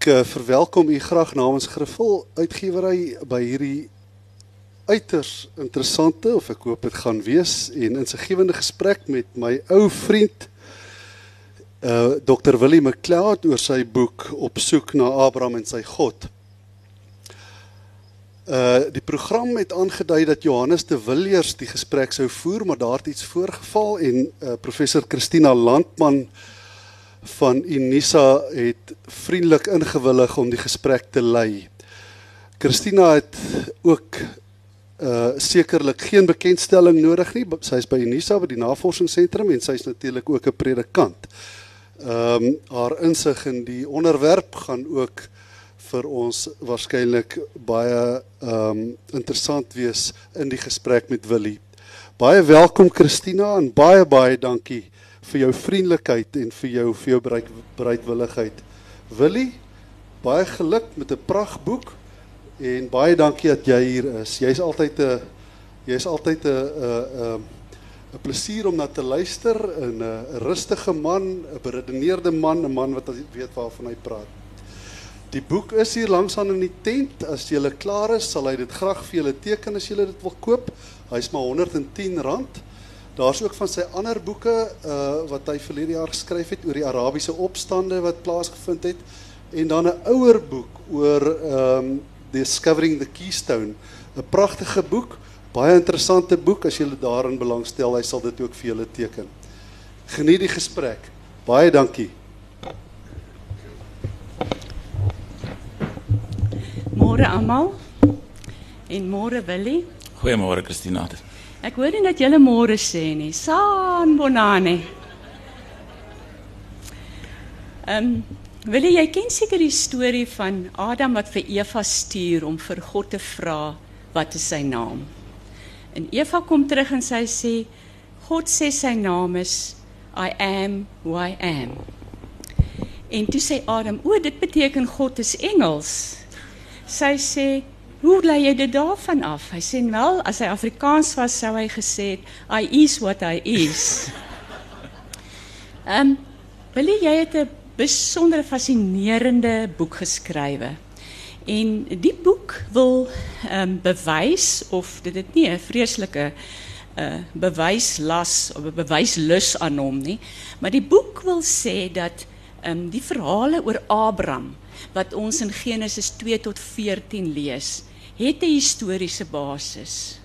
Ek uh, verwelkom u graag namens Griffel Uitgewery by hierdie uiters interessante of ek hoop dit gaan wees en insiggewende gesprek met my ou vriend uh Dr Willie McLeod oor sy boek Op soek na Abraham en sy God. Uh die program het aangedui dat Johannes de Villiers die gesprek sou voer, maar daar het iets voorgeval en uh professor Christina Landman van Unisa het vriendelik ingewillig om die gesprek te lei. Christina het ook uh sekerlik geen bekendstelling nodig nie. Sy is by Unisa by die navorsingsentrum en sy is natuurlik ook 'n predikant. Ehm um, haar insig in die onderwerp gaan ook vir ons waarskynlik baie ehm um, interessant wees in die gesprek met Willie. Baie welkom Christina en baie baie dankie vir jou vriendelikheid en vir jou vir jou bereid, bereidwilligheid. Willie, baie geluk met 'n pragtboek en baie dankie dat jy hier is. Jy's altyd 'n jy's altyd 'n 'n 'n plesier om na te luister, 'n 'n rustige man, 'n beredeneerde man, 'n man wat weet waarvan hy praat. Die boek is hier langs aan in die tent. As jy klaar is, sal hy dit graag vir julle teken as jy dit wil koop. Hy's maar R110. Daar's ook van sy ander boeke uh wat hy verlede jaar geskryf het oor die Arabiese opstande wat plaasgevind het en dan 'n ouer boek oor um Discovering the Keystone, 'n pragtige boek, baie interessante boek as jy daarin belangstel, hy sal dit ook vir julle teken. Geniet die gesprek. Baie dankie. Môre almal. En môre Willie. Goeiemôre Christina. Ek hoor nie dat julle môre sê nie. San bonane. Ehm, um, wil jy ken seker die storie van Adam wat vir Eva stuur om vir God te vra wat is sy naam? En Eva kom terug en sy sê God sê sy naam is I am who I am. En toe sê Adam, "O, dit beteken God is Engels." Sy sê, Hoe lei jy dit daarvan af? Hy sê wel, as hy Afrikaans was, sou hy gesê het, I is what I is. Ehm, um, wil jy het 'n besondere fascinerende boek geskrywe. En die boek wil ehm um, bewys of dit dit nie 'n vreeslike uh bewyslas of 'n bewyslus aan hom nie, maar die boek wil sê dat ehm um, die verhale oor Abraham wat ons in Genesis 2 tot 14 lees, het 'n historiese basis.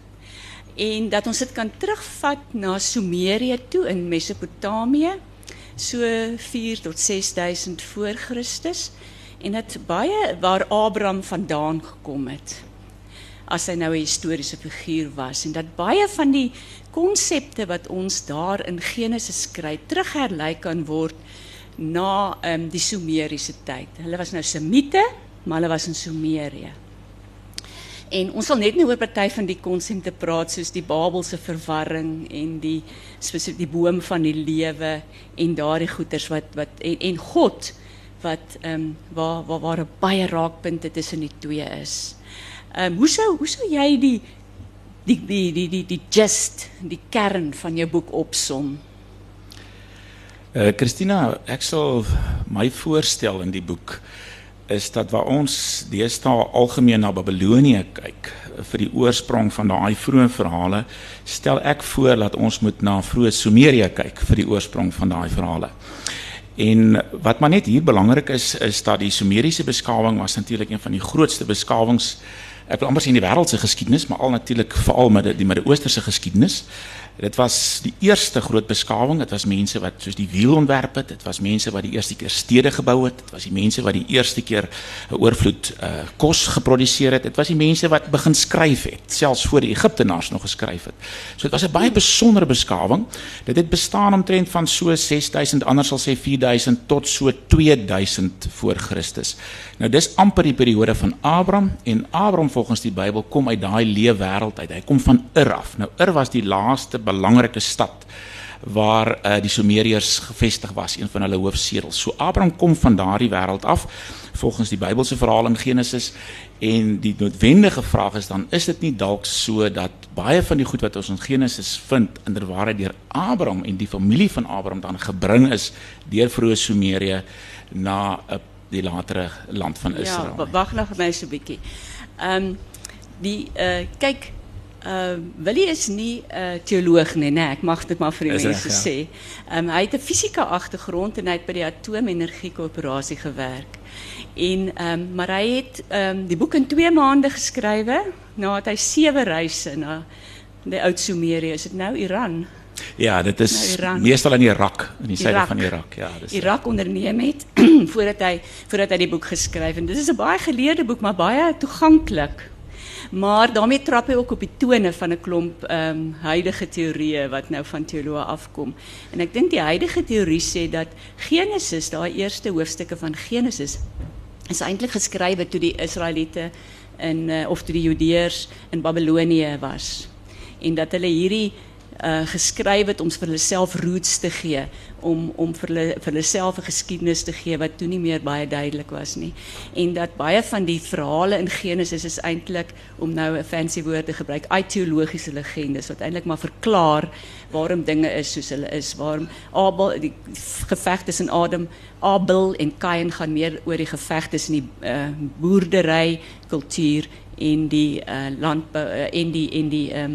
En dat ons dit kan terugvat na Sumerië toe in Mesopotamië, so 4 tot 6000 voor Christus en dit baie waar Abraham vandaan gekom het. As hy nou 'n historiese figuur was en dat baie van die konsepte wat ons daar in Genesis kry, terugherlei kan word na um, die Sumeriese tyd. Hulle was nou Semite, maar hulle was in Sumerië. En ons sal net nie oor party van die konsepte praat soos die Babelse verwarring en die spesifiek die boom van die lewe en daardie goeters wat wat en, en God wat ehm um, waar waar waar 'n baie raakpunte tussen die twee is. Ehm um, hoe sou hoe sou jy die die die die die die gist, die kern van jou boek opsom? Eh uh, Christina, ek sal my voorstel in die boek is dat waar ons deesdae algemeen na Babelonie kyk vir die oorsprong van daai vroeë verhale, stel ek voor dat ons moet na vroeë Sumerië kyk vir die oorsprong van daai verhale. En wat maar net hier belangrik is is dat die Sumeriese beskawing was natuurlik een van die grootste beskawings ek wil amper sê in die wêreld se geskiedenis, maar al natuurlik veral met die Midde-Oosterse geskiedenis. Dit was die eerste groot beskawing. Dit was mense wat soos die wiel ontwerp het. Dit was mense wat die eerste keer stede gebou het. Dit was die mense wat die eerste keer 'n oorvloed uh kos geproduseer het. Dit was die mense wat begin skryf het, selfs voor die Egiptenaars nog geskryf het. So dit was 'n baie besondere beskawing. Dit het bestaan omtrent van so 6000, anders sal sê 4000 tot so 2000 voor Christus. Nou dis amper die periode van Abraham en Abraham volgens die Bybel kom uit daai lewe wêreld uit. Hy kom van Ur af. Nou Ur was die laaste belangrike stad waar uh, die Sumeriërs gevestig was, een van hulle hoofsedels. So Abraham kom van daardie wêreld af volgens die Bybelse verhaal in Genesis en die noodwendige vraag is dan is dit nie dalk so dat baie van die goed wat ons in Genesis vind inderwaarheid deur Abraham en die familie van Abraham dan gebring is deur vroeë Sumerië na 'n die latere land van Israël. Ja, wag nog my so 'n bietjie. Ehm die uh kyk uh Willie is nie 'n uh, teoloog nie, nee, ek mag dit maar vir die mense ja. sê. Ehm um, hy het 'n fisika agtergrond en hy het by die atoomenergie korporasie gewerk. En um, maar hij heeft um, die boek in twee maanden geschreven. Nou had hij zeven reizen naar de Oud-Sumerië. Is het nou Iran? Ja, dat is nou meestal in Irak, in die zuiden van Irak. Ja, Irak onderneem het voordat hij voordat hy die boek geschreven. Dit is een baie geleerde boek, maar baie toegankelijk. Maar daarmee trap hy ook op die tone van 'n klomp ehm um, huidige teorieë wat nou van teoloë afkom. En ek dink die huidige teorie sê dat Genesis, daai eerste hoofstukke van Genesis is eintlik geskrywe toe die Israeliete in uh, of toe die Judeërs in Babilonië was. En dat hulle hierdie uh, geskryf het om vir hulle self roots te gee om om vir hulle te gee wat toe nie meer baie duidelik was nie. En dat baie van die verhale in Genesis is eintlik om nou 'n fancy woord te gebruik teologiese legendes wat eintlik maar verklaar waarom dinge is soos hulle is waarom Abel die geveg tussen Adam Abel en Kain gaan meer oor die geveg tussen die uh, boerdery kultuur in die uh, uh, en die en die ehm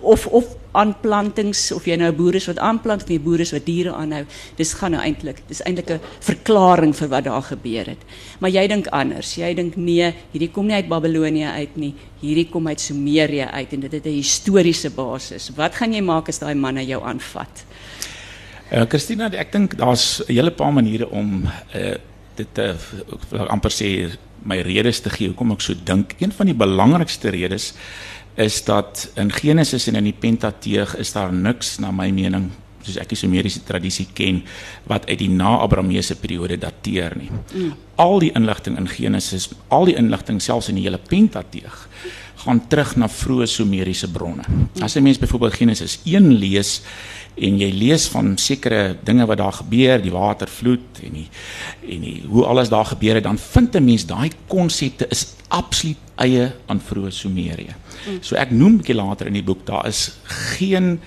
of of aanplantings of jy nou boere is wat aanplant of jy wat diere aanhou. Dis gaan nou eintlik dis eintlik 'n verklaring vir wat daar gebeur het. Maar jy dink anders. Jy dink nee hierdie kom nie uit Babilonie uit nie. Hierdie kom uit Sumerië uit en dit het 'n historiese basis. Wat gaan jy maak as daai manne jou aanvat? Uh, Christina ek dink daar's 'n hele paar maniere om uh, dit uh, amper sê my redes te gee hoekom ek so dink. Een van die belangrikste redes is dat in Genesis en in die Pentateug is daar niks na my mening soos ek die Sumeriese tradisie ken wat uit die na-Abrameese periode dateer nie. Mm. Al die inligting in Genesis, al die inligting selfs in die hele Pentateug gaan terug na vroeë Sumeriese bronne. Mm. As 'n mens byvoorbeeld Genesis 1 lees en jy lees van sekere dinge wat daar gebeur, die watervloed en die en die hoe alles daar gebeur het, dan vind 'n mens daai konsepte is absoluut eie aan vroeë Sumerië. Mm. So ek noem 'n bietjie later in die boek, daar is geen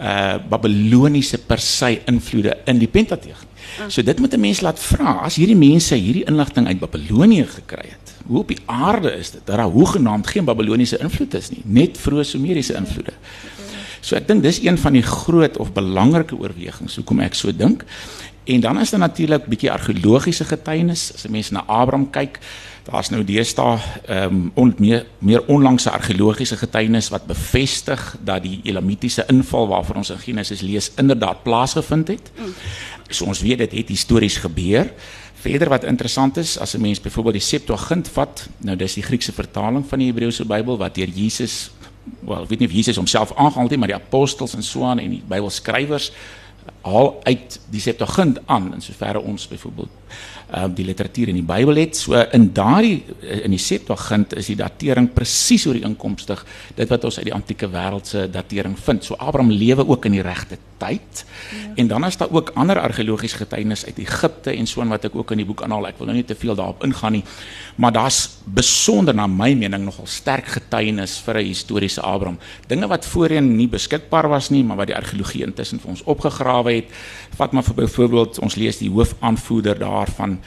uh Babiloniese per se invloede in die Pentateug. Mm. So dit moet 'n mens laat vra, as hierdie mense hierdie inligting uit Babilonië gekry het, hoe op die aarde is dit dat daar hoegenaamd geen Babiloniese invloed is nie, net vroeë Sumeriese invloede. Mm. So ek dink dis een van die groot of belangrike oorwegings hoekom ek so dink. En dan is daar natuurlik bietjie argeologiese getuienis. As 'n mens na Abraham kyk, daar's nou deesdae ehm um, meer meer onlangse argeologiese getuienis wat bevestig dat die Elamitiese inval waarvan ons in Genesis lees inderdaad plaasgevind het. So ons weet dit het histories gebeur. Verder wat interessant is, as 'n mens byvoorbeeld die Septuagint vat, nou dis die Griekse vertaling van die Hebreëse Bybel wat deur Jesus wel, ek weet nie of Jesus homself aangehaal het, maar die apostels en so aan en die Bybelskrywers haal uit die Septuagint aan in soverre ons byvoorbeeld uh, die literatuur in die Bybel het. So in daardie in die Septuagint is die datering presies oor die inkomstig dit wat ons uit die antieke wêreld se datering vind. So Abraham lewe ook in die regte tyd. Ja. En dan is daar ook ander argeologiese getuienis uit Egipte en so wat ek ook in die boek aanhaal. Ek wil nou nie te veel daarop ingaan nie, maar daar's besonder na my mening nogal sterk getuienis vir 'n historiese Abraham. Dinge wat voorheen nie beskikbaar was nie, maar wat die argeologie intussen vir ons opgegrawe het. Vat maar vir byvoorbeeld ons lees die hoofaanvoerder daarvan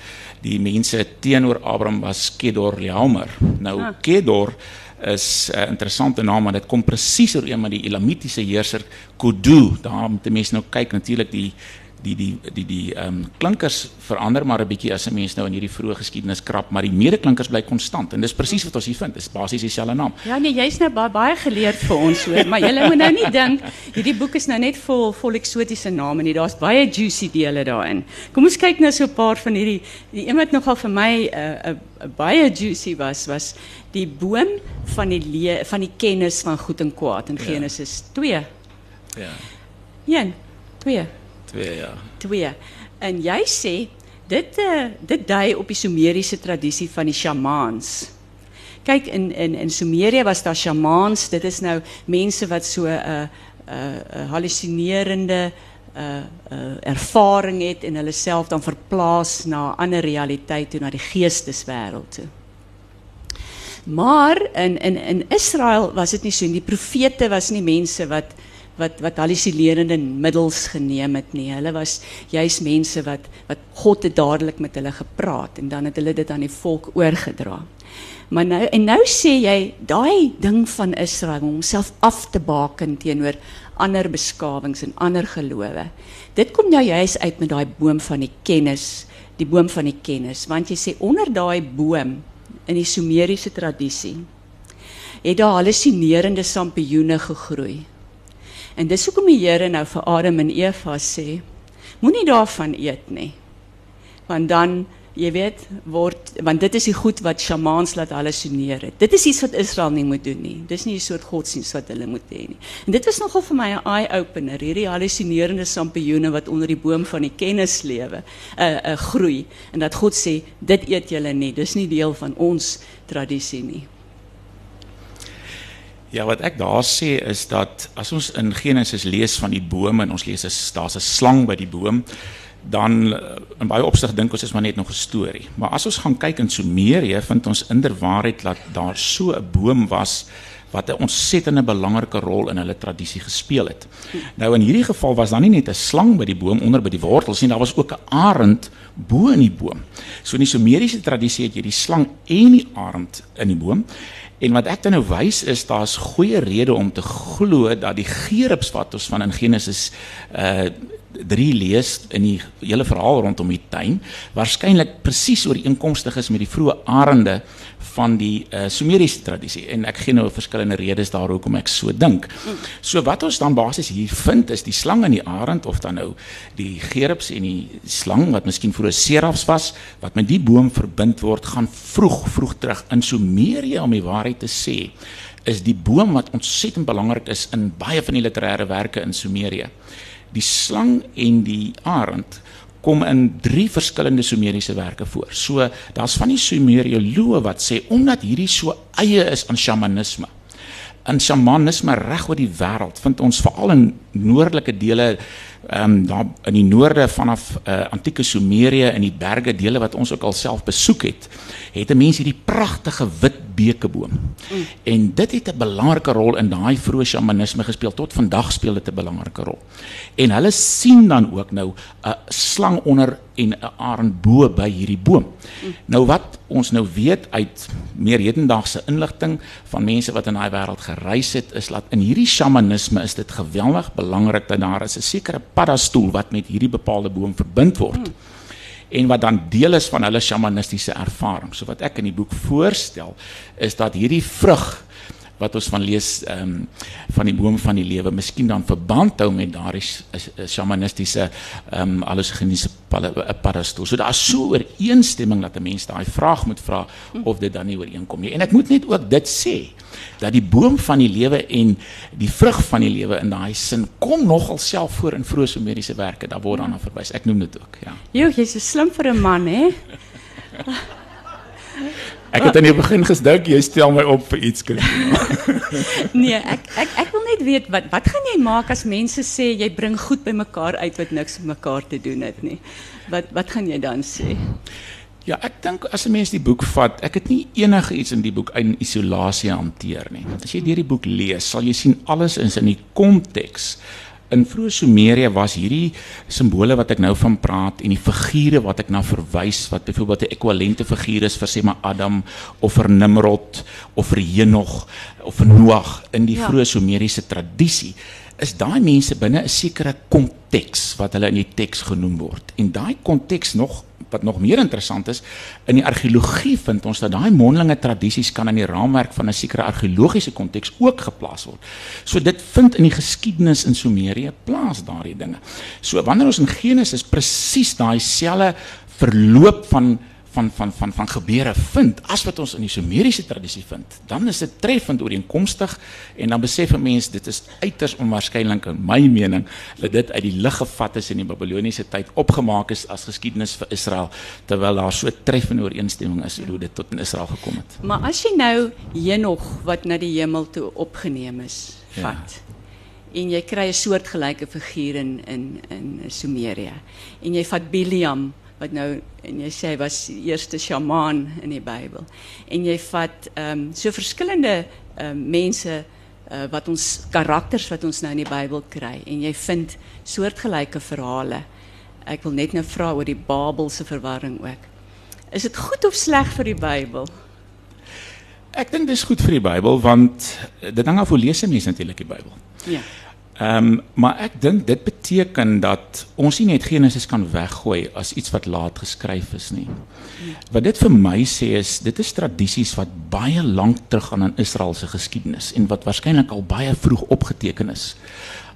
die mense teenoor Abraham was Kedor Laomer. Nou ah. Kedor is 'n uh, interessante naam want dit kom presies ooreen met die Elamitiese heerser Kudu. Daar moet mense nou kyk natuurlik die die die die die ehm um, klinkers verander maar 'n bietjie as 'n mens nou in hierdie vroeë geskiedenis krap, maar die medeklinkers bly konstant en dis presies wat ons hier vind. Dis basies dieselfde naam. Ja nee, jy's nou baie baie geleerd vir ons hoor, maar jy moet nou nie dink hierdie boek is nou net vol vol eksotiese name nie. Daar's baie juicy dele daarin. Kom ons kyk nou so 'n paar van hierdie die een wat nogal vir my 'n uh, uh, baie juicy was was die boom van die le van die kennis van goed en kwaad in ja. Genesis 2. Ja. 1 2 Twee, ja. Twee. En jy sê dit uh, dit dui op die Sumeriese tradisie van die shamaans. Kyk in in in Sumerië was daar shamaans. Dit is nou mense wat so 'n uh, 'n uh, uh, hallusinerende uh, uh, ervaring het en hulle self dan verplaas na 'n ander realiteit toe na die geesteswêreld toe. Maar in in in Israel was dit nie so nie. Die profete was nie mense wat wat wat hallusinerende middels geneem het nie. Hulle was juis mense wat wat God het dadelik met hulle gepraat en dan het hulle dit aan die volk oorgedra. Maar nou en nou sê jy daai ding van Israel om homself af te baken teenoor ander beskawings en ander gelowe. Dit kom nou juis uit met daai boom van die kennis, die boom van die kennis, want jy sê onder daai boom in die Sumeriese tradisie het daar hallusinerende sampioene gegroei. En dis hoekom die Here nou vir Adam en Eva sê, moenie daarvan eet nie. Want dan jy weet word want dit is die goed wat shamaans laat hallusineer het. Dit is iets wat Israel nie moet doen nie. Dis nie 'n soort godsdienst wat hulle moet hê nie. En dit was nogal vir my 'n eye opener, hierdie hallusinerende sampioene wat onder die boom van die kennis lewe, 'n uh, 'n uh, groei en dat God sê dit eet julle nie. Dis nie deel van ons tradisie nie. Ja, wat ek daar sê is dat as ons in Genesis lees van die boom en ons lees daar's 'n slang by die boom, dan eh, in baie opsig dink ons is maar net nog 'n storie. Maar as ons gaan kyk in Sumerië, vind ons inderwaarheid dat daar so 'n boom was wat 'n ontsettende belangrike rol in hulle tradisie gespeel het. Nou in hierdie geval was daar nie net 'n slang by die boom onder by die wortels nie, daar was ook 'n arend bo in die boom. So in die Sumeriese tradisie het jy die slang en die arend in die boom. En wat ek dan nou wys is daar's goeie rede om te glo dat die gerubs wat ons van in Genesis uh 3 lees in die hele verhaal rondom die tuin waarskynlik presies ooreenkomstig is met die vroeë arende van die uh, Sumeriese tradisie en ek gee nou verskillende redes daar hoekom ek so dink. So wat ons dan basies hier vind is die slang en die arend of dan nou die gerubs en die slang wat miskien vroeër serafs was wat met die boom verbind word gaan vroeg vroeg terug. In Sumerië om die waarheid te sê is die boom wat ontsettend belangrik is in baie van die literêre werke in Sumerië die slang en die arend kom in drie verskillende sumeriese werke voor. So daar's van die sumerioloë wat sê omdat hierdie so eie is aan shamanisme. In shamanisme reg oor die wêreld vind ons veral in noordelike dele ehm um, daar in die noorde vanaf uh, antieke Sumerië in die berge dele wat ons ook al self besoek het, het 'n mens hierdie pragtige wit bekeboom. Mm. En dit het 'n belangrike rol in daai vroeë shamanisme gespeel. Tot vandag speel dit 'n belangrike rol. En hulle sien dan ook nou 'n slang onder en 'n arend bo by hierdie boom. Nou wat ons nou weet uit meer hedendaagse inligting van mense wat in daai wêreld gereis het, is dat in hierdie shamanisme is dit geweldig belangrik dat daar 'n sekere paddastoel wat met hierdie bepaalde boom verbind word. Mm en wat dan deel is van hulle shamanistiese ervaring. So wat ek in die boek voorstel is dat hierdie vrug wat ons van lees ehm um, van die boom van die lewe miskien dan verband hou met daardie shamanistiese ehm um, allosgeniese parastool. So daar is so ooreenstemming dat 'n mens daai vraag moet vra of dit dan nie ooreenkom nie. En ek moet net ook dit sê dat die boom van die lewe en die vrug van die lewe in daai sin kom nogal self voor in vroeë Sumeriese werke. Daar word daarna verwys. Ek noem dit ook, ja. Jo, jy's so slim vir 'n man, hè? Ek het aan die begin gedink jy stel my op vir iets kry. nee, ek ek ek wil net weet wat wat gaan jy maak as mense sê jy bring goed by mekaar uit wat niks met mekaar te doen het nie. Wat wat gaan jy dan sê? Ja, ek dink as 'n mens die boek vat, ek het nie enige iets in die boek in isolasie hanteer nie. As jy hierdie boek lees, sal jy sien alles is in die konteks in vroeë Sumerië was hierdie simbole wat ek nou van praat en die figure wat ek na verwys wat byvoorbeeld 'n ekwivalente figuur is vir sê maar Adam of vir Nimrod of vir Henog of vir Noag in die ja. vroeë Sumeriese tradisie is daai mense binne 'n sekere konteks wat hulle in die teks genoem word en daai konteks nog wat nog meer interessant is, in die argeologie vind ons dat daai mondelinge tradisies kan in die raamwerk van 'n sekere argeologiese konteks ook geplaas word. So dit vind in die geskiedenis in Sumerië plaas daardie dinge. So wanneer ons in Genesis presies daai selfe verloop van van van van van gebeure vind as wat ons in die Sumeriese tradisie vind, dan is dit treffend ooreenkomstig en dan besef 'n mens dit is uiters onwaarskynlik in my mening dat dit uit die lug gevat is in die Babiloniese tyd opgemaak is as geskiedenis vir Israel terwyl daar so treffende ooreenstemming is hoe dit tot in Israel gekom het. Maar as jy nou Henog wat na die hemel toe opgeneem is, vat ja. en jy kry 'n soortgelyke figuur in in in Sumerië en jy vat Biliam wat nou en jy sê was die eerste sjamaan in die Bybel. En jy vat ehm um, so verskillende ehm um, mense uh, wat ons karakters wat ons nou in die Bybel kry en jy vind soortgelyke verhale. Ek wil net nou vra oor die Babelse verwarring ook. Is dit goed of sleg vir die Bybel? Ek dink dis goed vir die Bybel want dit hang af hoe lees 'n mens natuurlik die Bybel. Ja. Ehm um, maar ek dink dit beteken dat ons nie net Genesis kan weggooi as iets wat laat geskryf is nie. Wat dit vir my sê is dit is tradisies wat baie lank terug gaan in Israel se geskiedenis en wat waarskynlik al baie vroeg opgeteken is.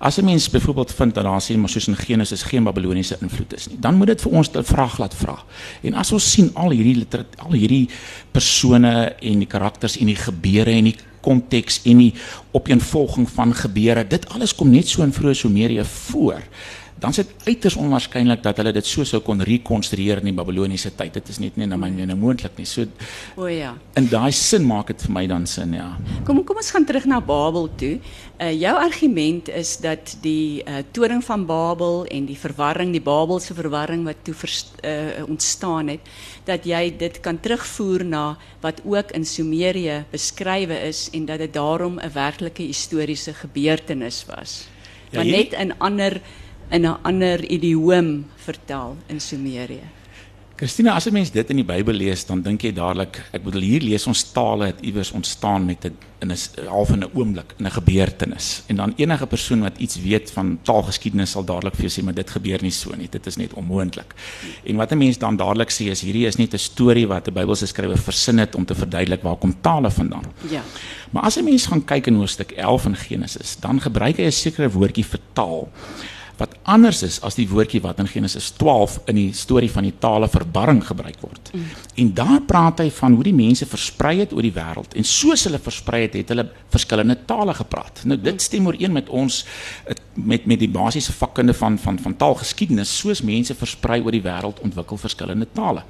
As 'n mens byvoorbeeld vind dat daar sien maar soos in Genesis geen Babiloniese invloed is nie, dan moet dit vir ons 'n vraag laat vra. En as ons sien al hierdie al hierdie persone en die karakters en die gebeure en die konteks en die opeenvolging van gebeure. Dit alles kom net so in vroeë Sumerië voor. Dan is dit uiters onwaarskynlik dat hulle dit so sou kon rekonstrueer in die Babiloniese tyd. Dit is net nie na my mening moontlik nie. So O ja. In daai sin maak dit vir my dan sin, ja. Kom kom ons gaan terug na Babel toe. Uh jou argument is dat die uh toring van Babel en die verwarring, die Babelse verwarring wat toe vers, uh ontstaan het, dat jy dit kan terugvoer na wat ook in Sumerië beskrywe is en dat dit daarom 'n werklike historiese gebeurtenis was. Ja, maar net in ander in 'n ander idioom vertel in Sumerië. Christina, as 'n mens dit in die Bybel lees, dan dink jy dadelik, ek bedoel hier lees ons tale het iewers ontstaan met 'n in 'n half in 'n oomblik, in 'n gebeurtenis. En dan enige persoon wat iets weet van taalgeskiedenis sal dadelik vir jou sê, maar dit gebeur nie so nie. Dit is net onmoontlik. En wat 'n mens dan dadelik sê is hierdie is net 'n storie wat 'n Bybelse skrywer versin het om te verduidelik waar kom tale vandaan. Ja. Maar as 'n mens gaan kyk in hoofstuk 11 in Genesis, dan gebruik hy 'n sekere woordjie vir taal wat anders is as die woordjie wat in Genesis 12 in die storie van die tale verbarring gebruik word. Mm. En daar praat hy van hoe die mense versprei het oor die wêreld en soos hulle versprei het, het hulle verskillende tale gepraat. Nou dit stem ooreen met ons met met die basiese vakkunde van van van taalgeskiedenis, soos mense versprei oor die wêreld ontwikkel verskillende tale.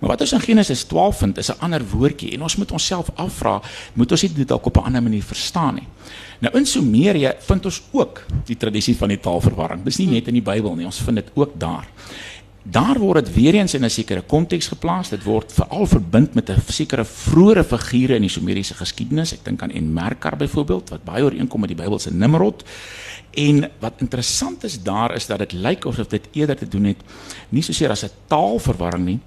Maar wat ons in Genesis 12 vind, is 'n ander woordjie en ons moet onsself afvra, moet ons dit dalk op 'n ander manier verstaan nie? Nou in Sumerië vind ons ook die tradisie van die taalverwarring. Dis nie net in die Bybel nie, ons vind dit ook daar. Daar word dit weer eens in 'n sekere konteks geplaas. Dit word veral verbind met 'n sekere vroeëre figure in die Sumeriese geskiedenis. Ek dink aan Enmerkar byvoorbeeld wat baie ooreenkom met die Bybelse Nimrod. En wat interessant is daar is dat dit lyk of dit eerder te doen het nie soseer as 'n taalverwarring nie,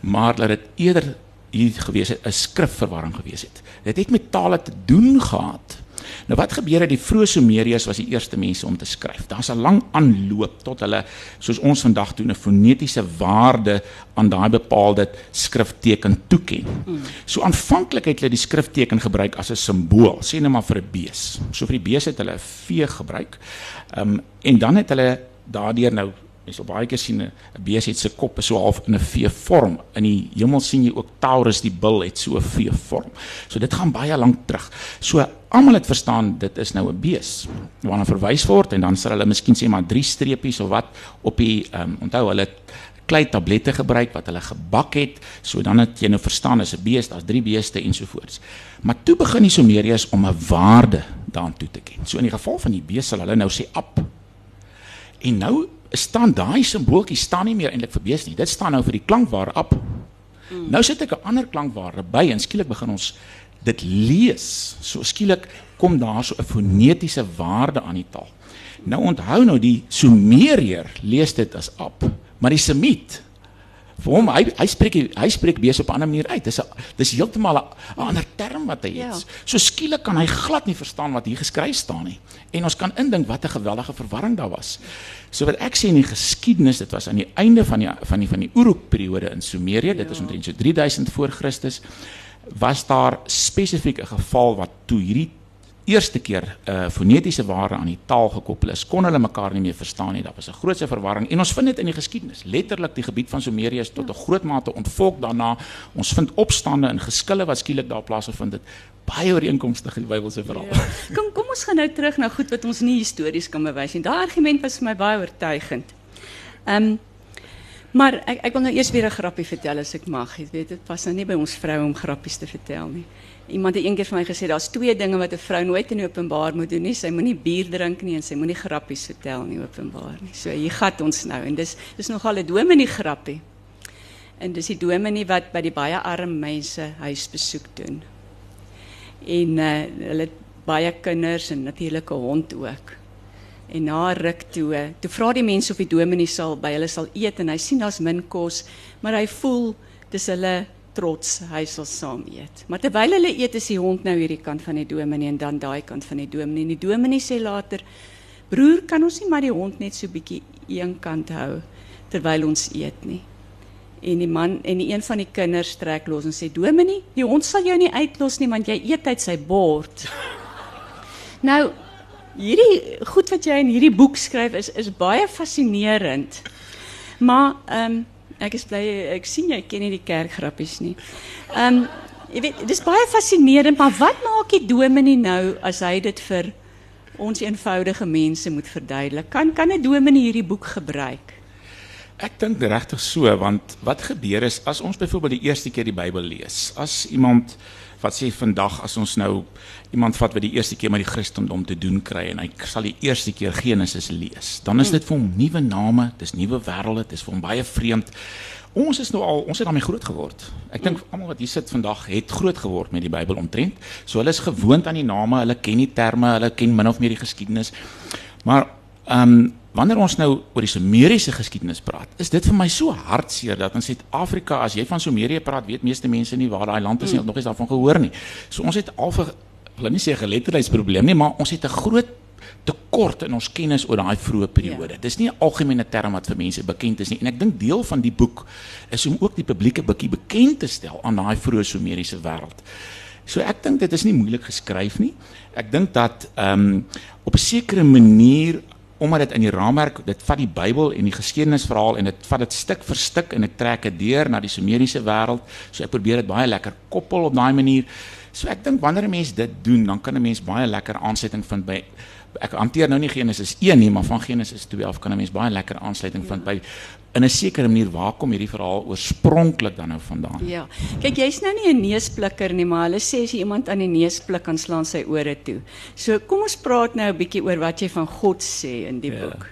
maar dat dit eerder hier gewees het 'n skrifverwarring gewees het. Dit het met tale te doen gehad. Nou wat gebeur het die vroeë Sumeriërs was die eerste mense om te skryf. Daar's 'n lang aanloop tot hulle soos ons vandag doen 'n fonetiese waarde aan daai bepaalde skrifteken toeken. So aanvanklik het hulle die skrifteken gebruik as 'n simbool, sê net maar vir 'n bees. So vir die bees het hulle 'n V gebruik. Ehm um, en dan het hulle daardeur nou Mens op baie keer sien 'n bees het sy kop so half in 'n V-vorm. In die hemel sien jy ook Taurus die bil het so 'n V-vorm. So dit gaan baie lank terug. So almal het verstaan dit is nou 'n bees waarna verwys word en dan sal hulle miskien sê maar drie streepies of wat op die ehm um, onthou hulle klei tablette gebruik wat hulle gebak het. So dan het jy nou verstaan is 'n bees, daar's drie beeste ensovoorts. Maar toe begin die Sumeriërs om 'n waarde daaraan toe te ken. So in die geval van die bees sal hulle nou sê ap. En nou staan daai simbooltjie staan nie meer eintlik vir bees nie. Dit staan nou vir die klankwaar op. Mm. Nou sit ek 'n ander klankwaar by en skielik begin ons dit lees. So skielik kom daar so 'n fonetiese waarde aan die taal. Nou onthou nou die Sumerier lees dit as op, maar die Semiet vir hom hy hy spreek hy spreek bees op 'n ander manier uit. Dis 'n dis heeltemal 'n ander term wat hy het. Ja. So skielik kan hy glad nie verstaan wat hier geskryf staan nie. En ons kan indink wat 'n geweldige verwarring daar was. So wat ek sê in die geskiedenis, dit was aan die einde van die van die van die Uruk periode in Sumerië, dit is ja. omtrent so 3000 voor Christus, was daar spesifiek 'n geval wat toe hierdie eerste keer uh, fonetiese waarde aan die taal gekoppel is, kon hulle mekaar nie meer verstaan nie. Daar was 'n grootse verwarring en ons vind dit in die geskiedenis. Letterlik die gebied van Sumerië is tot 'n groot mate ontvolk daarna. Ons vind opstande en geskille wat skielik daar plaasgevind het. Baie ooreenkomstig in die Bybelse verhaal. Ja. Kom kom ons gaan nou terug na goed wat ons nie histories kan bewys nie. Daai argument was vir my baie oortuigend. Ehm um, maar ek ek wil nou eers weer 'n grappie vertel as ek mag. Jy weet dit pas nou nie by ons vroue om grappies te vertel nie. Iemand het eendag vir my gesê daar's twee dinge wat 'n vrou nooit in openbaar moet doen nie. Sy moenie bier drink nie en sy moenie grappies vertel nie openbaar nie. So hier gat ons nou en dis dis nogal 'n dominee grappie. En dis die dominee wat by die baie arm mense huisbesoek doen. En uh, hulle baie kinders en natuurlik 'n hond ook. En na ruk toe, toe vra die mense of die dominee sal by hulle sal eet en hy sien daar's min kos, maar hy voel dis hulle trots hy sal saam eet. Maar terwyl hulle eet is die hond nou hierdie kant van die dominee en dan daai kant van die dominee. En die dominee sê later: "Broer, kan ons nie maar die hond net so bietjie een kant hou terwyl ons eet nie?" En die man en die een van die kinders trek los en sê: "Dominee, die hond sal jou nie uitlos nie want jy eet uit sy bord." nou, hierdie goed wat jy in hierdie boek skryf is is baie fascinerend. Maar ehm um, ek is bly ek sien jy ken nie die kerkgrappies nie. Ehm um, jy weet, dis baie fascinerend, maar wat maak die dominee nou as hy dit vir ons eenvoudige mense moet verduidelik? Kan kan 'n dominee hierdie boek gebruik? Ek dink regtig so want wat gebeur is as ons byvoorbeeld die eerste keer die Bybel lees, as iemand wat sê vandag as ons nou iemand vat wat die eerste keer met die Christendom te doen kry en hy sal die eerste keer Genesis lees, dan is dit vir hom nuwe name, dis nuwe wêrelde, dis vir hom baie vreemd. Ons is nou al, ons het daarmee groot geword. Ek dink almal wat hier sit vandag het groot geword met die Bybel omtrent. So hulle is gewoond aan die name, hulle ken die terme, hulle ken min of meer die geskiedenis. Maar ehm um, wanneer ons nou oor die Sumeriese geskiedenis praat, is dit vir my so hartseer dat in Suid-Afrika as jy van Sumerië praat, weet meeste mense nie waar daai land is nie, mm. nog eens daarvan gehoor nie. So ons het al vir wil nie sê geletterdheidsprobleem nie, maar ons het 'n groot tekort in ons kennis oor daai vroeë periode. Ja. Dis nie 'n algemene term wat vir mense bekend is nie en ek dink deel van die boek is om ook die publieke bietjie bekend te stel aan daai vroeë Sumeriese wêreld. So ek dink dit is nie moeilik geskryf nie. Ek dink dat ehm um, op 'n sekere manier omdat dit in die raamwerk dit vat die Bybel en die geskiedenisverhaal en dit vat dit stuk vir stuk en dit trek dit deur na die Sumeriese wêreld. So ek probeer dit baie lekker koppel op daai manier. So ek dink wanneer 'n mens dit doen, dan kan 'n mens baie lekker aansluiting vind by ek hanteer nou nie Genesis 1 nie, maar van Genesis 2 af kan 'n mens baie lekker aansluiting vind by in 'n sekere manier waar kom hierdie verhaal oorspronklik dan nou vandaan? Ja. Kyk, jy's nou nie 'n neusplikker nie, maar hulle sê as jy iemand aan die neus pluk, dan slaan sy ore toe. So kom ons praat nou 'n bietjie oor wat jy van God sê in die ja. boek.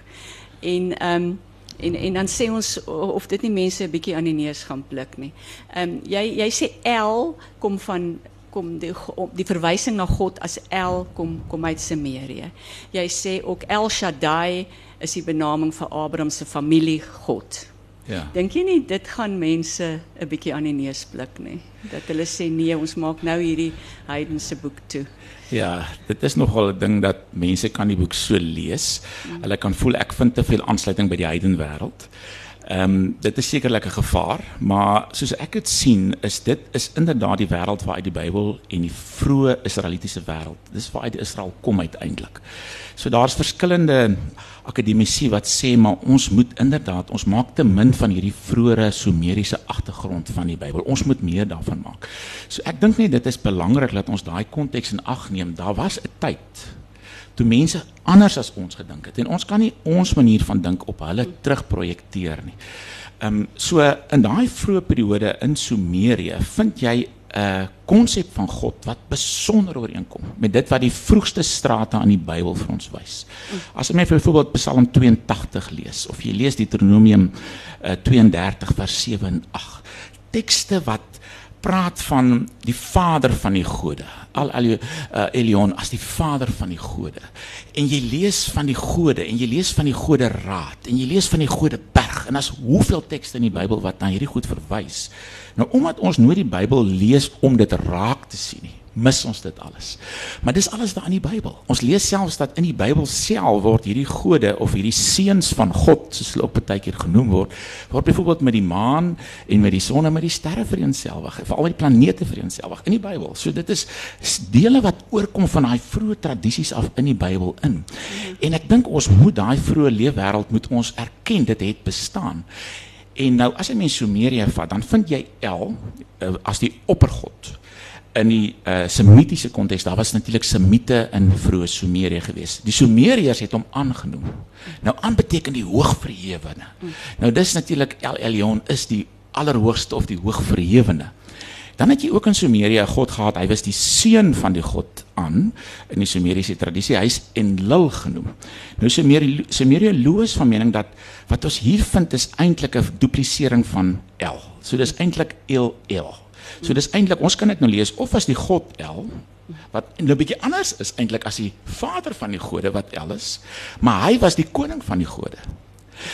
En ehm um, en en dan sê ons of dit nie mense 'n bietjie aan die neus gaan pluk nie. Ehm um, jy jy sê El kom van kom die die verwysing na God as El kom kom uit Sumerië. Jy sê ook El Shaddai is die benaming vir Abraham se familie God. Ja. Dink jy nie dit gaan mense 'n bietjie aan die neus blik nie? Dat hulle sê nee, ons maak nou hierdie heidense boek toe. Ja, dit is nogal 'n ding dat mense kan die boek so lees. Mm. Hulle kan voel ek vind te veel aansluiting by die heidenwêreld. Ehm um, dit is sekerlik 'n gevaar, maar soos ek dit sien, is dit is inderdaad die wêreld waaruit die Bybel en die vroeë Israelitiese wêreld. Dis waaruit Israel kom uiteindelik. So daar's verskillende akademici wat sê maar ons moet inderdaad ons maak te min van hierdie vroeë Sumeriese agtergrond van die Bybel. Ons moet meer daarvan maak. So ek dink net dit is belangrik dat ons daai konteks in ag neem. Daar was 'n tyd toe mense anders as ons gedink het en ons kan nie ons manier van dink op hulle terugprojekteer nie. Ehm um, so in daai vroeë periode in Sumerië vind jy 'n konsep van God wat besonder ooreenkom met dit wat die vroegste strate aan die Bybel vir ons wys. As jy byvoorbeeld Psalm 82 lees of jy lees Deuteronomium uh, 32 vers 7 en 8 tekste wat praat van die vader van die gode. Al al uh, Elion as die vader van die gode. En jy lees van die gode en jy lees van die gode raad en jy lees van die gode berg en as hoeveel tekste in die Bybel wat na hierdie goed verwys. Nou omdat ons nooit die Bybel lees om dit raak te sien nie mis ons dit alles. Maar dis alles daar in die Bybel. Ons lees selfs dat in die Bybel self word hierdie gode of hierdie seuns van God, soos hulle ook baie keer genoem word, word byvoorbeeld met die maan en met die son en met die sterre vereenselwig, veral met die planete vereenselwig in die Bybel. So dit is dele wat oorkom van daai vroeë tradisies af in die Bybel in. En ek dink ons moet daai vroeë leefwêreld moet ons erken dit het bestaan. En nou as jy mens Sumerië vat, dan vind jy El uh, as die oppergod in die uh, semitiese konteks daar was natuurlik semite in vroeë Sumerië gewees. Die Sumeriërs het hom aangenoem. Nou aan beteken die hoogverhewene. Nou dis natuurlik El Elyon is die allerhoogste of die hoogverhewene. Dan het jy ook in Sumerië 'n god gehad. Hy was die seun van die god aan in die Sumeriese tradisie. Hy's Enlil genoem. Nou Sumerië Sumerië loos van mening dat wat ons hier vind is eintlik 'n duplisering van El. So dis eintlik El El. So dis eintlik ons kan dit nou lees of as die God El wat 'n bietjie anders is eintlik as die vader van die gode wat El is, maar hy was die koning van die gode.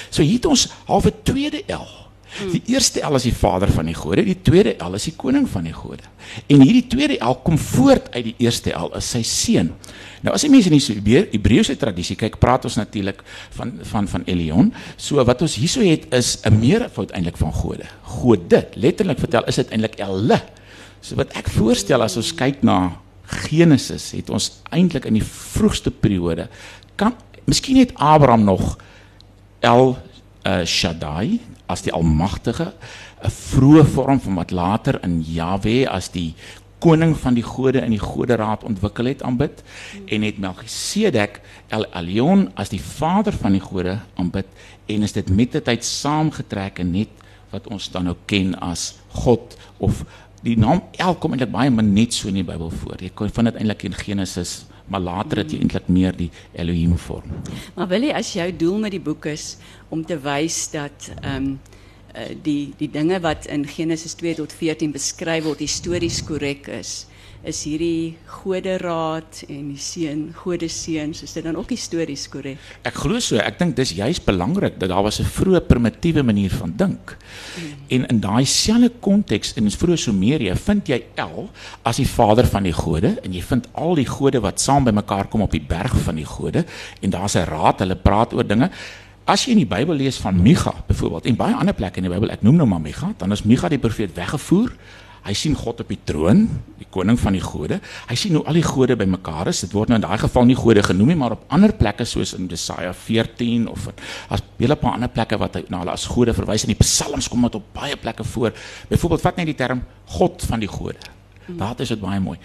So hier het ons half 'n tweede El. Die eerste El is die vader van die gode, die tweede El is die koning van die gode. En hierdie tweede El kom voort uit die eerste El as sy seun. Nou as jy mense in die Hebreëse tradisie kyk, praat ons natuurlik van van van Elion. So wat ons hierso het is 'n meervoud eintlik van gode. Gode, letterlik vertel is dit eintlik Elle. So wat ek voorstel as ons kyk na Genesis, het ons eintlik in die vroegste periode kan miskien het Abraham nog El uh, Shaddai as die almagtige 'n vroeë vorm van wat later in Jahwe as die koning van die gode in die goderaad ontwikkel het aanbid en het Melchisedek El Elyon as die vader van die gode aanbid en is dit met die tyd saamgetrek en net wat ons dan nou ken as God of die naam El kom eintlik baie min net so in die Bybel voor. Jy kan vind dit eintlik in Genesis maar later het jy eintlik meer die Elohim vorm. Maar wil jy as jou doel met die boek is om te wys dat ehm um, die die dinge wat in Genesis 2 tot 14 beskryf word histories korrek is, is hierdie goderaad en die seun, gode seuns, is dit dan ook histories korrek? Ek glo so, ek dink dis juist belangrik dat daar was 'n vroeë primitiewe manier van dink. Hmm. En in daai selfde konteks in vroeë Sumerië vind jy El as die vader van die gode en jy vind al die gode wat saam bymekaar kom op die berg van die gode en daar's 'n raad, hulle praat oor dinge. As jy in die Bybel lees van Micha byvoorbeeld en baie ander plekke in die Bybel, ek noem nou maar Micha, dan is Micha die profeet weggevoer. Hy sien God op die troon, die koning van die gode. Hy sien hoe al die gode bymekaar is. Dit word nou in daai geval nie gode genoem nie, maar op ander plekke soos in Jesaja 14 of as baie paar ander plekke wat hy na hulle as gode verwys in die psalms kom dit op baie plekke voor. Byvoorbeeld vat net die term God van die gode. Daar is dit baie mooi.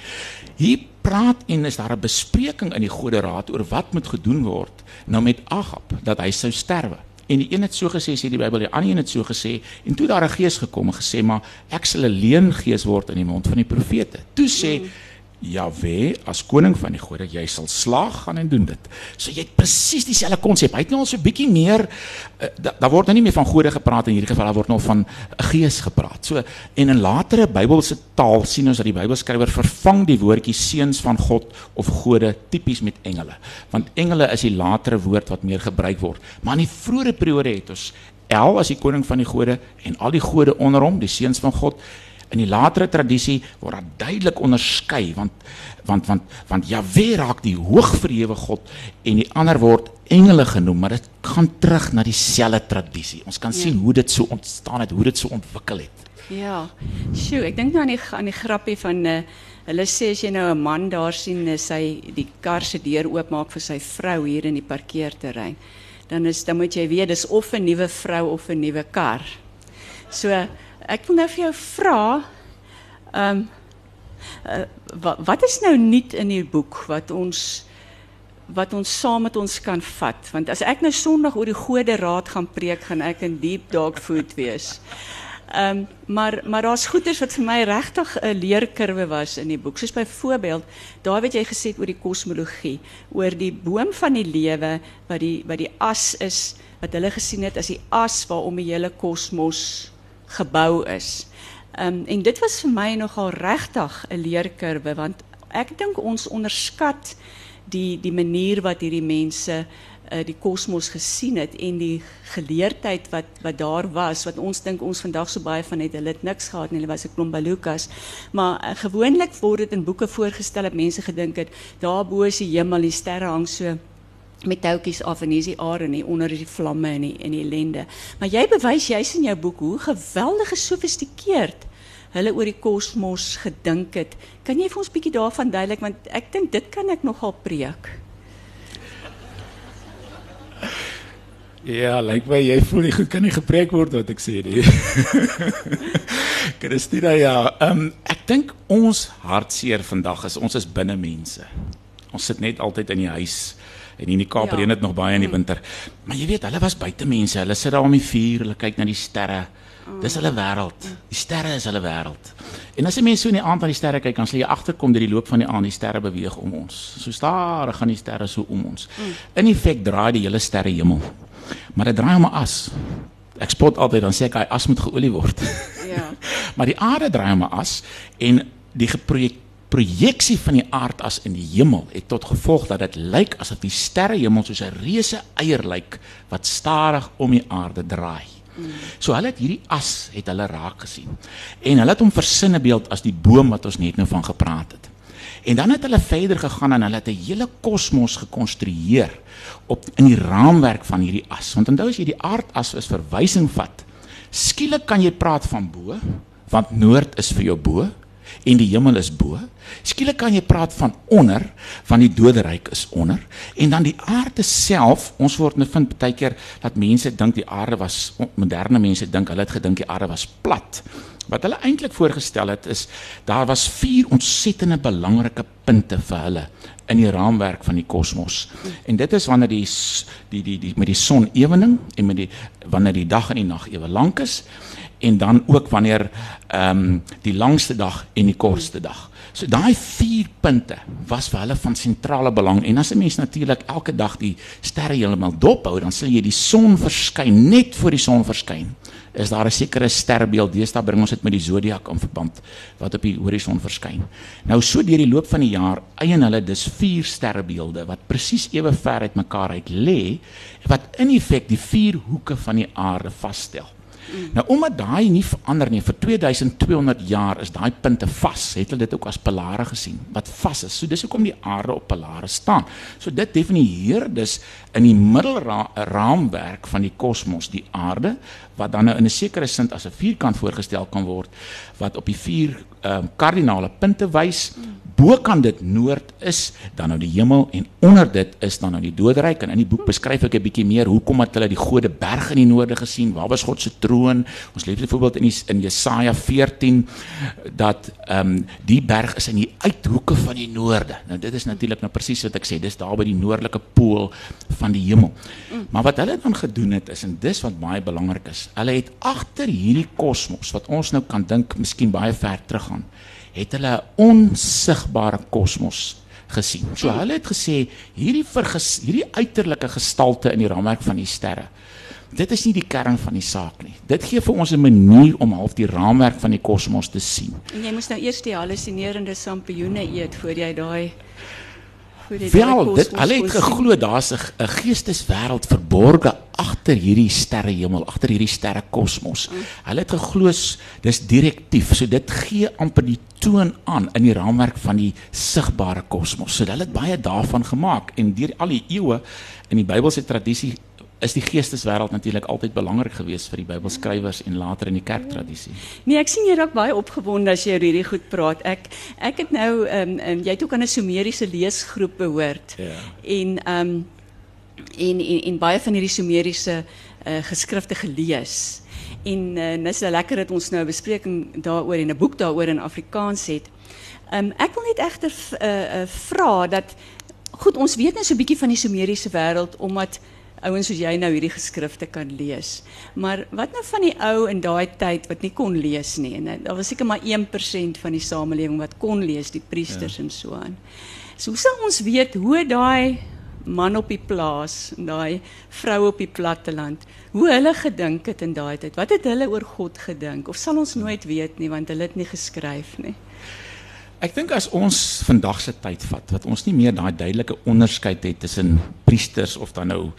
Hier praat en is daar 'n bespreking in die Gode Raad oor wat moet gedoen word nou met Agab dat hy sou sterwe. En die een het so gesê sê die Bybel, die ander een het so gesê en toe daar 'n gees gekom en gesê maar ek sal 'n leengees word in die mond van die profete. Toe sê mm. Jahwe as koning van die gode, jy sal slaag gaan en doen dit. So jy het presies dieselfde konsep. Hy het nou al so 'n bietjie meer uh, daar da word nou nie meer van gode gepraat in hierdie geval, daar word nou van gees gepraat. So en in latere Bybelse taal sien ons dat die Bybelskrywer vervang die woordjie seuns van God of gode tipies met engele. Want engele is die latere woord wat meer gebruik word. Maar in die vroeë periode het ons El as die koning van die gode en al die gode onder hom, die seuns van God In die latere tradisie word daar duidelik onderskei want want want want Jahwe raak die hoogverhewe God en die ander word engele genoem, maar dit gaan terug na dieselfde tradisie. Ons kan ja. sien hoe dit so ontstaan het, hoe dit so ontwikkel het. Ja. Sjoe, ek dink nou aan die aan die grappie van uh, eh, hulle sê as jy nou 'n man daar sien uh, sy die kar se deur oopmaak vir sy vrou hier in die parkeerterrein, dan is dan moet jy weet dis of 'n nuwe vrou of 'n nuwe kar. So Ek wil nou vir jou vra ehm um, uh, wat, wat is nou nuut in die boek wat ons wat ons saam met ons kan vat want as ek nou Sondag oor die Gode Raad gaan preek gaan ek in deep dog food wees. Ehm um, maar maar daar's goeders wat vir my regtig 'n leerkurwe was in die boek. Soos byvoorbeeld, daar weet jy gesê oor die kosmologie, oor die boom van die lewe wat die wat die as is wat hulle gesien het as die as waarom die hele kosmos gebou is. Um, en dit was vir my nogal regtig 'n leerkurwe want ek dink ons onderskat die die manier wat hierdie mense uh, die kosmos gesien het en die geleerdheid wat wat daar was wat ons dink ons vandag so baie van het hulle het niks gehad nie hulle was 'n klomp balukas maar uh, gewoonlik word dit in boeke voorgestel dat mense gedink het daar bo is die hemel die sterre hang so met touwtjies af en hier is die aarde nie onder die vlamme en die en die ellende. Maar jy bewys juis in jou boek hoe geweldig gesofistikeerd hulle oor die kosmos gedink het. Kan jy vir ons bietjie daarvan duidelik want ek dink dit kan ek nogal preek. Ja, lyk my jy voel nie goed kan nie gepreek word wat ek sê nie. Christina ja, um, ek dink ons hartseer vandag is ons is binne mense. Ons sit net altyd in die huis en in die Kaap ja. reën dit nog baie in die mm. winter. Maar jy weet, hulle was buite mense. Hulle sit daar om die vuur, hulle kyk na die sterre. Dis hulle wêreld. Die sterre is hulle wêreld. En as jy mense so in die aand aan die sterre kyk, dan sal jy agterkom dat die loop van die aand die sterre beweeg om ons. So stadig gaan die sterre so om ons. Mm. In effek draai die hele sterre hemel. Maar dit draai om 'n as. Ek spot altyd dan sê ek hy as moet geolie word. Ja. maar die aarde draai om 'n as en die geprojekteerde projeksie van die aardas in die hemel het tot gevolg dat dit lyk asof die sterrehemel soos 'n reuse eier lyk wat stadig om die aarde draai. So hulle het hierdie as het hulle raak gesien. En hulle het hom versinne beeld as die boom wat ons net nou van gepraat het. En dan het hulle verder gegaan en hulle het 'n hele kosmos gekonstrueer op in die raamwerk van hierdie as. Want onthou as jy die aardas as verwysing vat, skielik kan jy praat van bo, want noord is vir jou bo en die hemel is bo. Skielik kan jy praat van onder, van die doderyk is onder en dan die aarde self. Ons word net vind baie keer dat mense dink die aarde was moderne mense dink hulle het gedink die aarde was plat. Wat hulle eintlik voorgestel het is daar was vier ontsettende belangrike punte vir hulle in die raamwerk van die kosmos. En dit is wanneer die die die die met die son ewening en met die wanneer die dag en die nag ewe lank is en dan ook wanneer ehm um, die langste dag en die kortste dag. So daai vier punte was vir hulle van sentrale belang en as 'n mens natuurlik elke dag die sterre heeltemal dop hou, dan sal jy die son verskyn net voor die son verskyn. Is daar 'n sekere sterbeeld? Deesdae bring ons dit met die zodiak in verband wat op die horison verskyn. Nou so deur die loop van die jaar eien hulle dus vier sterrebeelde wat presies ewe ver uit mekaar uit lê wat in effek die vier hoeke van die aarde vasstel. Nou omdat daai nie verander nie vir 2200 jaar is daai punte vas. Het hulle dit ook as pilare gesien wat vas is. So dis hoekom die aarde op pilare staan. So dit definieer dus in die middelraamwerk van die kosmos die aarde wat dan nou in 'n sekere sin as 'n vierkant voorgestel kan word wat op die vier ehm um, kardinale punte wys. Bokant dit noord is dan nou die hemel en onder dit is dan nou die doderyk en in die boek beskryf ek 'n bietjie meer hoekom het hulle die gode berg in die noorde gesien? Waar was God se troon? Ons lees byvoorbeeld in die, in Jesaja 14 dat ehm um, die berg is in die uithoeke van die noorde. Nou dit is natuurlik nou presies wat ek sê, dis daar by die noordelike pool van die hemel. Maar wat hulle dan gedoen het is en dis wat baie belangrik is. Hulle het agter hierdie kosmos wat ons nou kan dink miskien baie ver teruggaan, het hulle 'n onsigbare kosmos gesien. So hulle het gesê hierdie verges, hierdie uiterlike gestalte in die raamwerk van die sterre. Dit is nie die kern van die saak nie. Dit gee vir ons 'n manier om half die raamwerk van die kosmos te sien. En jy moes nou eers die hallusinerende sampioene eet voor jy daai Wel, dit hulle het geglo daar's 'n geesteswêreld verborge agter hierdie sterrehemel, agter hierdie sterrekosmos. Mm. Hulle het geglo dis direktief. So dit gee amper die toon aan in die raamwerk van die sigbare kosmos. So hulle het baie daarvan gemaak en deur al die eeue in die Bybelse tradisie is die geesteswêreld natuurlik altyd belangrik geweest vir die Bybelskrywers en later in die kerktradisie. Nee, ek sien jy raak baie opgewonde as jy oor hierdie goed praat. Ek ek het nou ehm um, jy het ook aan 'n Sumeriese leesgroep behoort. Ja. En ehm um, en, en en baie van hierdie Sumeriese uh, geskrifte gelees. En uh, dis nou lekker dat ons nou 'n bespreking daaroor en 'n boek daaroor in Afrikaans het. Ehm um, ek wil net egter uh, uh, vra dat goed, ons weet net so 'n bietjie van die Sumeriese wêreld omdat ouens soos jy nou hierdie geskrifte kan lees. Maar wat nou van die ou in daai tyd wat nie kon lees nie? En eh, daar was seker maar 1% van die samelewing wat kon lees, die priesters ja. en so aan. So hoe sal ons weet hoe daai man op die plaas, daai vrou op die platteland, hoe hulle gedink het in daai tyd? Wat het hulle oor God gedink? Of sal ons nooit weet nie want hulle het nie geskryf nie. Ek dink as ons vandag se tyd vat, wat ons nie meer daai duidelike onderskeid het tussen priesters of dan nou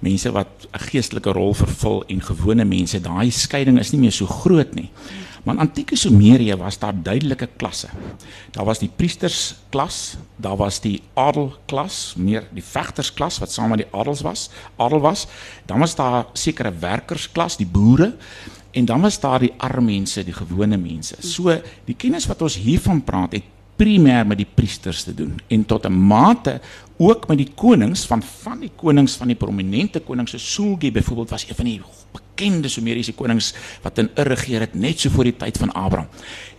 mense wat 'n geestelike rol vervul en gewone mense, daai skeiding is nie meer so groot nie. Maar in antieke Sumerië was daar duidelike klasse. Daar was die priestersklas, daar was die adelklas, meer die vegtersklas wat saam met die adels was, adel was. Dan was daar sekere werkersklas, die boere en dan was daar die arme mense, die gewone mense. So die kennis wat ons hiervan praat het primêr met die priesters te doen en tot 'n mate ook met die konings van van die konings van die prominente konings so Sulgi byvoorbeeld was een van die bekende Sumeriese konings wat in Ur geregeer het net so voor die tyd van Abraham.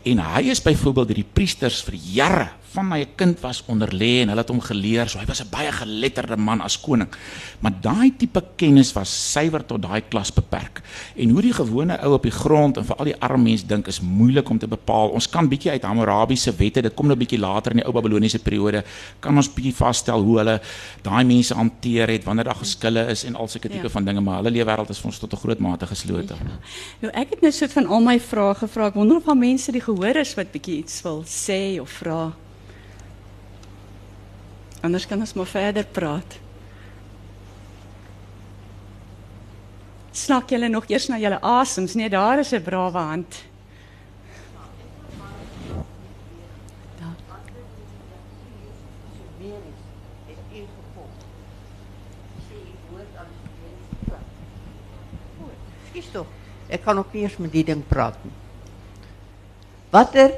En hy is byvoorbeeld deur die priesters vir jare van my kind was onder lê en hulle het hom geleer. So hy was 'n baie geletterde man as koning. Maar daai tipe kennis was suiwer tot daai klas beperk. En hoe die gewone ou op die grond en veral die arme mens dink is moeilik om te bepaal. Ons kan bietjie uit Hammurabiese wette, dit kom nou bietjie later in die ou Babiloniese periode, kan ons bietjie vasstel hoe hulle daai mense hanteer het wanneer daar geskille is en al sulke tipe ja. van dinge, maar hulle lewe wêreld is vir ons tot 'n groot mate geslote. Ja. Nou ek het net nou so van al my vrae gevra. Ek wonder of daar mense die gehoor is wat bietjie iets wil sê of vra. Anders kan ons maar verder praat. Snak julle nog eers na julle asems? Nee, daar is 'n brawe hand. Skus tog. Ek kan ook nie eers met die ding praat nie. Watter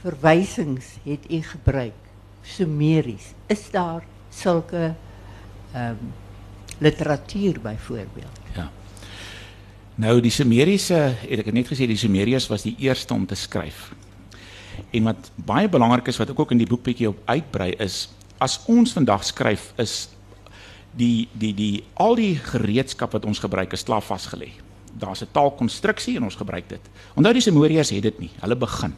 verwysings het u gebruik? Sumeries. Is daar sulke ehm um, literatuur byvoorbeeld? Ja. Nou die Sumeriese, het ek net gesê die Sumeriërs was die eerste om te skryf. En wat baie belangrik is wat ek ook in die boek bietjie op uitbrei is as ons vandag skryf is die die die al die gereedskap wat ons gebruik is klaar vasgelê. Daar's 'n taalkonstruksie en ons gebruik dit. Onthou die Sumeriërs het dit nie. Hulle begin.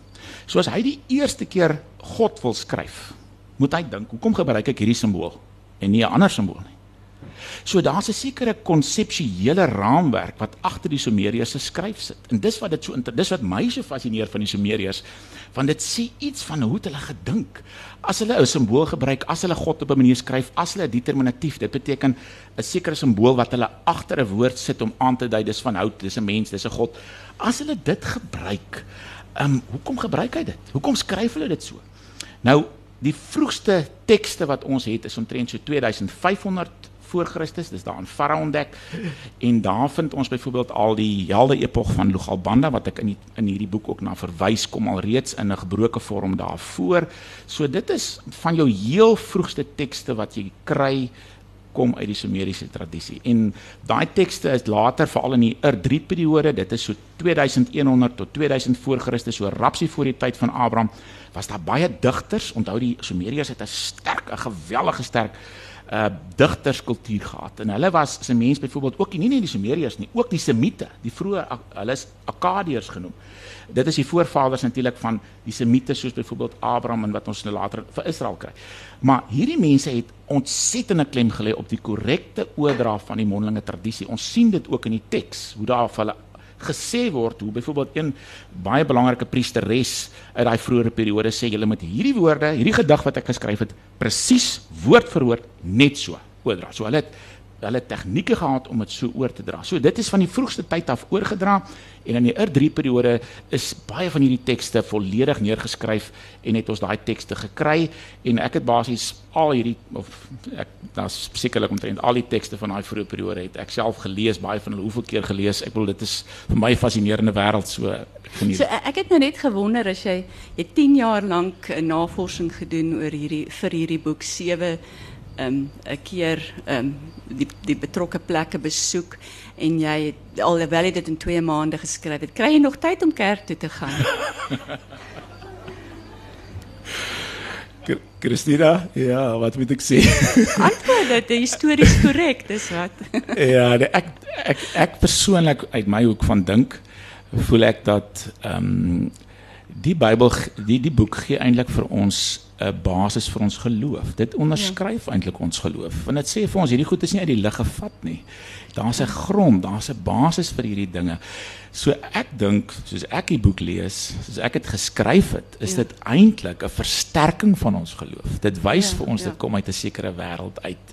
So as hy die eerste keer God wil skryf, moet hy dink, hoekom gebruik ek hierdie simbool en nie 'n ander simbool nie? So daar's 'n sekere konseptuele raamwerk wat agter die Sumeriërs se skryf sit. En dis wat dit so dis wat my so fascineer van die Sumeriërs, want dit sê iets van hoe hulle gedink. As hulle 'n simbool gebruik, as hulle God op 'n manier skryf, as hulle determinatief, dit beteken 'n sekere simbool wat hulle agter 'n woord sit om aan te dui dis van hout, dis 'n mens, dis 'n God. As hulle dit gebruik, ehm um, hoekom gebruik hy dit? Hoekom skryf hulle dit so? Nou, die vroegste tekste wat ons het is omtrent so 2500 voor Christus, dis daar in Farao ontdek. En daar vind ons byvoorbeeld al die helde epog van Lugalbanda wat ek in die, in hierdie boek ook na verwys kom al reeds in 'n gebroke vorm daarvoor. So dit is van jou heel vroegste tekste wat jy kry kom uit die Sumeriese tradisie. En daai tekste is later veral in die Ur-3 periode, dit is so 2100 tot 2000 voor Christus, so rapsie voor die tyd van Abraham, was daar baie digters. Onthou die Sumeriërs het 'n sterk, 'n gewellige sterk uh digterskultuur gehad. En hulle was se mense byvoorbeeld ook nie net die Sumeriërs nie, ook die Semite, die vroeë hulle is Akkadiërs genoem. Dit is die voorvaders natuurlik van die Semite soos byvoorbeeld Abraham en wat ons nou later vir Israel kry. Maar hierdie mense het ontsettende klem gelê op die korrekte oordra van die mondelinge tradisie. Ons sien dit ook in die teks hoe daar vir hulle gesê word hoe byvoorbeeld een baie belangrike priesteres uit daai vroeë periode sê julle moet hierdie woorde, hierdie gedig wat ek geskryf het, presies woord vir woord net so oordra. So hulle het hulle tegnieke gehad om dit so oor te dra. So dit is van die vroegste tyd af oorgedra en in die Ur3 periode is baie van hierdie tekste volledig neergeskryf en het ons daai tekste gekry en ek het basies al hierdie of ek daar's sekerlik omtrent al die tekste van daai vroeë periode het ek self gelees, baie van hulle hoeveel keer gelees. Ek bedoel dit is vir my 'n fascinerende wêreld so geniet. So ek het nou net gewonder as jy jy 10 jaar lank navorsing gedoen oor hierdie vir hierdie boek 7 um, 'n keer um, die die betrokke plekke besoek en jy alhoewel jy dit in 2 maande geskryf het, kry jy nog tyd om kerk toe te gaan? Christina, ja, wat moet ek sê? Antwoord dit, histories korrek, dis wat. ja, nee, ek ek ek persoonlik uit my hoek van dink voel ek dat ehm um, die Bybel die die boek gee eintlik vir ons 'n basis vir ons geloof. Dit onderskryf ja. eintlik ons geloof. Want dit sê vir ons hierdie goed is nie uit die lug gevat nie. Daar's 'n grond, daar's 'n basis vir hierdie dinge. So ek dink, soos ek die boek lees, soos ek dit geskryf het, is ja. dit eintlik 'n versterking van ons geloof. Dit wys ja, vir ons ja. dit kom uit 'n sekere wêreld uit.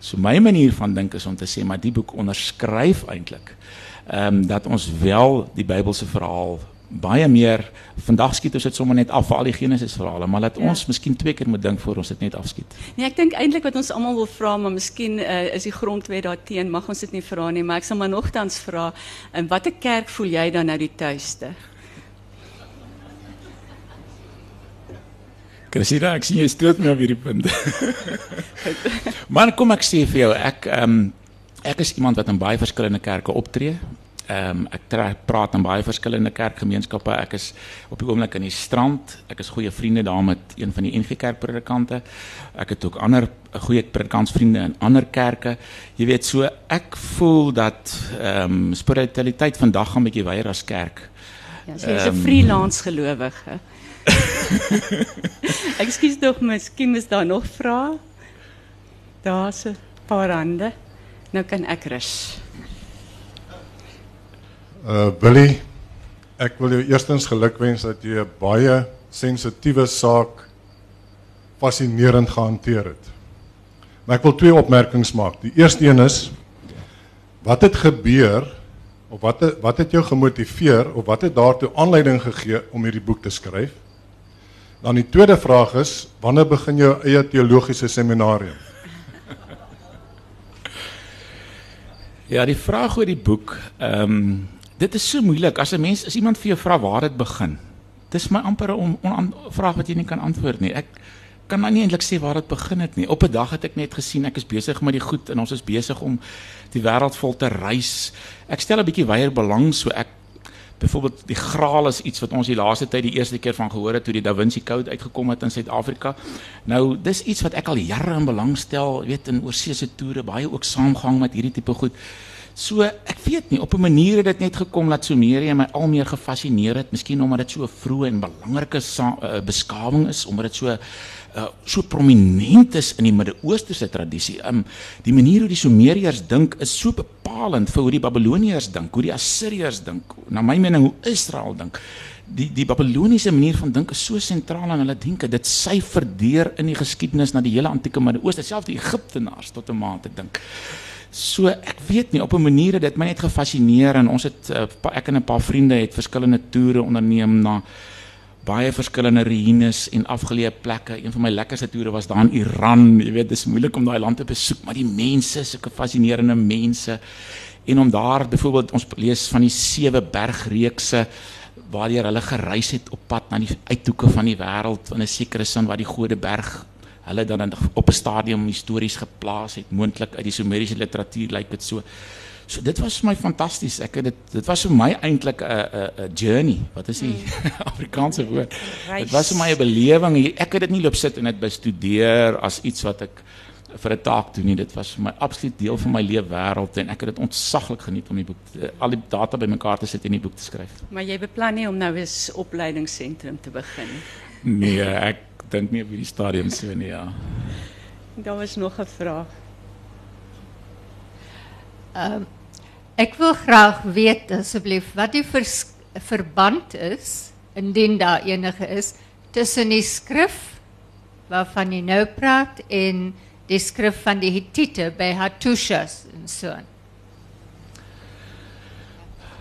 So my manier van dink is om te sê maar die boek onderskryf eintlik ehm um, dat ons wel die Bybelse verhaal baie meer vandag skiet ons dit sommer net af vir al die Genesis verhale, maar laat ja. ons miskien twee keer moet dink voor ons dit net afskiet. Nee, ek dink eintlik wat ons almal wil vra, maar miskien uh, is die grondwet daarteen, mag ons dit nie vra nie, maar ek sal maar nogtans vra, in watter kerk voel jy dan nou die tuiste? Krisida, ek sien jy stoot my op hierdie punt. maar kom ek sê vir jou, ek ehm um, ek is iemand wat in baie verskillende kerke optree. Ehm um, ek praat in baie verskillende kerkgemeenskappe. Ek is op die oomblik in die strand. Ek is goeie vriende daar met een van die NG Kerk predikante. Ek het ook ander goeie predikantsvriende in ander kerke. Jy weet so ek voel dat ehm um, spiritualiteit vandag gaan 'n bietjie weier as kerk. Ja, so jy's 'n um, freelance gelowige. Ekskuus tog, miskien is daar nog vrae? Daar's 'n paar hande. Nou kan ek rus. Uh Billy, ek wil jou eerstens gelukwens dat jy 'n baie sensitiewe saak fascinerend gehanteer het. Maar ek wil twee opmerkings maak. Die eerste een is wat het gebeur of wat het, wat het jou gemotiveer of wat het daartoe aanleiding gegee om hierdie boek te skryf? Dan die tweede vraag is wanneer begin jou eie teologiese seminarium? Ja, die vraag oor die boek, ehm um, dit is so moeilik as 'n mens as iemand vir jou vra waar dit begin. Dis my amper 'n vraag wat jy nie kan antwoord nie. Ek kan nou nie eintlik sê waar dit begin het nie. Op 'n dag het ek net gesien ek is besig met die goed en ons is besig om die wêreld vol te reis. Ek stel 'n bietjie weier belang so ek byvoorbeeld die graal is iets wat ons die laaste tyd die eerste keer van gehoor het toe die Da Vinci Code uitgekom het in Suid-Afrika. Nou dis iets wat ek al jare in belang stel, weet in oorsese toere baie ook saamgang met hierdie tipe goed. So ek weet nie op 'n manier het dit net gekom dat Sumerië my al meer gefassineer het, miskien omdat dit so 'n vroeë en belangrike uh, beskawing is, omdat dit so uh, so prominent is in die Midde-Oosterse tradisie. Um die manier hoe die Sumeriërs dink is so bepalend vir hoe die Babiloniërs dink, hoe die Assiriërs dink, na my mening hoe Israel dink. Die die Babiloniese manier van dink is so sentraal aan hulle denke. Dit syfer deur in die geskiedenis na die hele antieke Midde-Ooste, selfs die Egiptenaars tot 'n mate dink. So ek weet nie op 'n manier het dit my net gefassineer en ons het uh, ek en 'n paar vriende het verskillende toere onderneem na baie verskillende ruïnes en afgeleë plekke. Een van my lekkerste toere was daar in Iran. Jy weet, dis moeilik om daai land te besoek, maar die mense, sulke fascinerende mense. En om daar byvoorbeeld ons lees van die sewe bergreekse waar hulle gereis het op pad na die uithoeke van die wêreld in 'n sekere sin waar die Godeberg hulle dan op 'n stadium histories geplaas het moontlik uit die Sumeriese literatuur lyk like dit so. So dit was vir my fantasties. Ek het dit dit was vir my eintlik 'n 'n 'n journey. Wat is die mm. Afrikaanse woord? Dit was vir my 'n belewing. Ek het dit nie loop sit en dit bestudeer as iets wat ek vir 'n taak doen nie. Dit was vir my absoluut deel van my lewe wêreld en ek het dit ontsaglik geniet om die boek al die data bymekaar te sit en die boek te skryf. Maar jy beplan nie om nou 'n opleidingsentrum te begin nie. Nee, ek dink nie op hierdie stadium so nie, ja. Daar was nog 'n vraag. Ehm um, ek wil graag weet asseblief wat die vers, verband is indien daar enige is tussen die skrif waarvan jy nou praat en die skrif van die Hittite by Hattushas en so.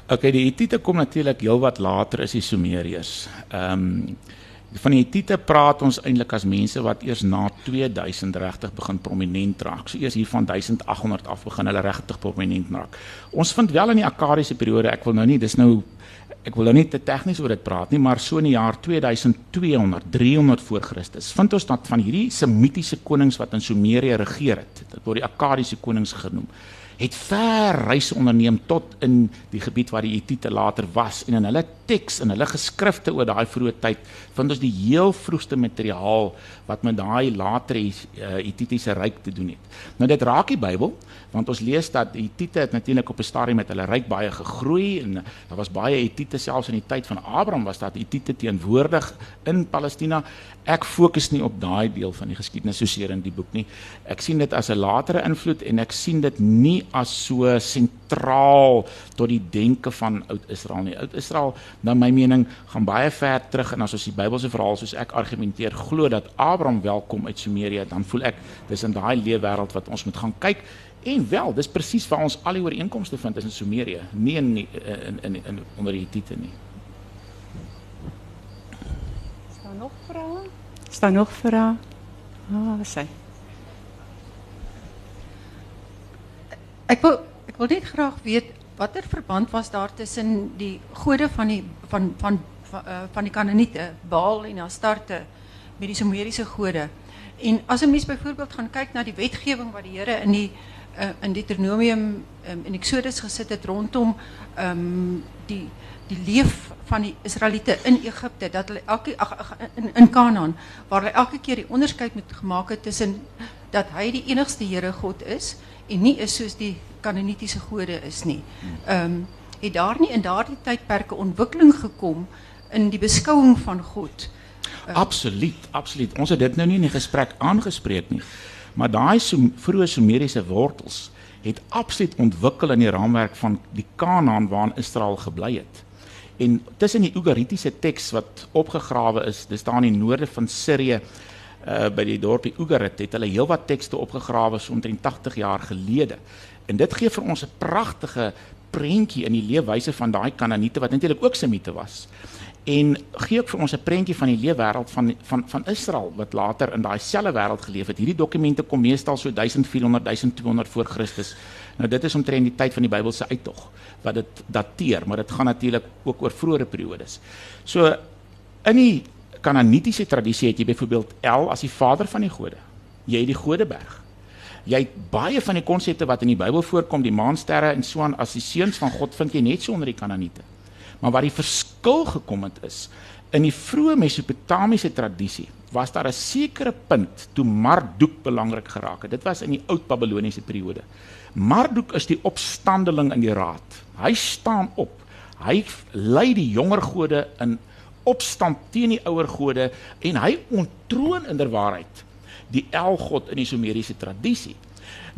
Okay, die Hittite kom natuurlik heelwat later as die Sumeriërs. Ehm um, van die Hittite praat ons eintlik as mense wat eers na 2000 regtig begin prominent raak. So eers hier van 1800 af begin hulle regtig prominent raak. Ons vind wel in die Akkadiese periode, ek wil nou nie dis nou ek wil nou nie te tegnies oor dit praat nie, maar so in die jaar 2200, 300 voor Christus, vind ons dat van hierdie semitiese konings wat in Sumerië regeer het, dit word die Akkadiese konings genoem het ver reise onderneem tot in die gebied waar die Hittite later was en in hulle teks en hulle geskrifte oor daai vroeë tyd vind ons die heel vroegste materiaal wat met daai latere uh, Hittitiese ryk te doen het. Nou dit raak die Bybel want ons lees dat die Hittite het natuurlik op 'n stadium met hulle ryk baie gegroei en daar was baie Hittite selfs in die tyd van Abraham was daar Hittite teenwoordig in Palestina. Ek fokus nie op daai deel van die geskiedenis soseer in die boek nie. Ek sien dit as 'n latere invloed en ek sien dit nie as so sentraal tot die denke van Oud-Israel nie. Oud-Israel, na my mening, gaan baie ver terug en as ons die Bybelse verhaal soos ek argumenteer glo dat Abraham welkom uit Sumerië, dan voel ek dis in daai leefwêreld wat ons moet gaan kyk. En wel, dis presies waar ons al die ooreenkomste vind is in Sumerië, nie in in in, in, in onder die Hittite nie. Is daar nog vrae? Is daar nog vrae? Ah, sê? Ek wil wil net graag weet watter verband was daar tussen die gode van die van van van, uh, van die Kanaaniete, Baal en Astarte met die Sumeriese gode. En as 'n mens byvoorbeeld gaan kyk na die wetgewing wat die Here in die uh, in Deuteronomium um, in Exodus gesit het rondom um, die die leef van die Israeliete in Egipte dat hulle elke ag, in in Kanaan waar hulle elke keer die onderskeid moet gemaak tussen dat hy die enigste Here God is en nie is soos die kanonitiese gode is nie. Ehm um, het daar nie in daardie tydperke ontwikkeling gekom in die beskouing van God. Uh, absoluut, absoluut. Ons het dit nou nie in die gesprek aangespreek nie. Maar daai so vroeë Sumeriese wortels het absoluut ontwikkel in die raamwerk van die Kanaan waarin Israel gebly het. En tussen die Ugaritiese teks wat opgegrawe is, dis daar in die noorde van Sirië, uh by die dorpie Ugarit het hulle heelwat tekste opgegrawe so omtrent 80 jaar gelede. En dit gee vir ons 'n pragtige prentjie in die leefwyse van daai Kanaaniete wat eintlik ook Semite was. En gee ook vir ons 'n prentjie van die leefwêreld van van van Israel wat later in daai selfde wêreld geleef het. Hierdie dokumente kom meestal so 1400 1200 voor Christus. Nou dit is omtrent die tyd van die Bybelse uittog wat dit dateer, maar dit gaan natuurlik ook oor vroeëre periodes. So in die Kanaanitiese tradisie het jy byvoorbeeld El as die vader van die gode. Jy het die Godeberg jy het baie van die konsepte wat in die Bybel voorkom, die maansterre en so aan as die seuns van God vind jy net so onder die Kanaaniete. Maar waar die verskil gekom het is in die vroeë Mesopotamiese tradisie was daar 'n sekere punt toe Marduk belangrik geraak het. Dit was in die oud Babiloniese periode. Marduk is die opstandeling in die raad. Hy staan op. Hy lei die jonger gode in opstand teen die ouer gode en hy ontroon inderwaarheid die El-god in die Sumeriese tradisie.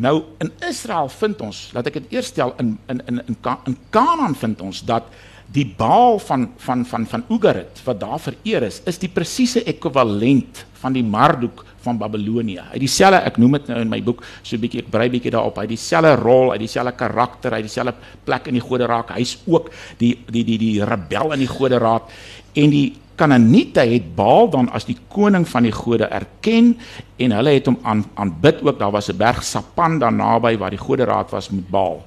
Nou in Israel vind ons, laat ek dit eers stel in in in in, in Kanaan vind ons dat die Baal van van van van Ugarit wat daar vereer is, is die presiese ekwivalent van die Marduk van Babilonie. Hy dieselfde ek noem dit nou in my boek so 'n bietjie ek brei bietjie daarop. Hy dieselfde rol, hy dieselfde karakter, hy dieselfde plek in die Goderaad. Hy's ook die die die die rebel in die Goderaad en die Kanaaniete het Baal dan as die koning van die gode erken en hulle het hom aan aanbid ook. Daar was 'n berg Sapan daar naby waar die goderaad was met Baal.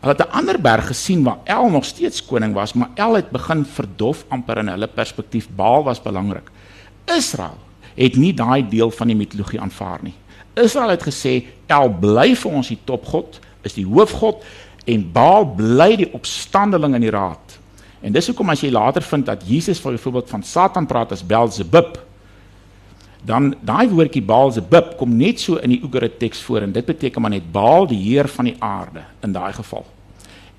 Hulle het 'n ander berg gesien waar El nog steeds koning was, maar El het begin verdof amper in hulle perspektief. Baal was belangrik. Israel het nie daai deel van die mitologie aanvaar nie. Israel het gesê El bly vir ons die topgod, is die hoofgod en Baal bly die opstandeling in die raad. En dis hoekom as jy later vind dat Jesus vir byvoorbeeld van Satan praat as Beelzebub, dan daai woordjie Beelzebub kom net so in die Oegere teks voor en dit beteken maar net Baal die heer van die aarde in daai geval.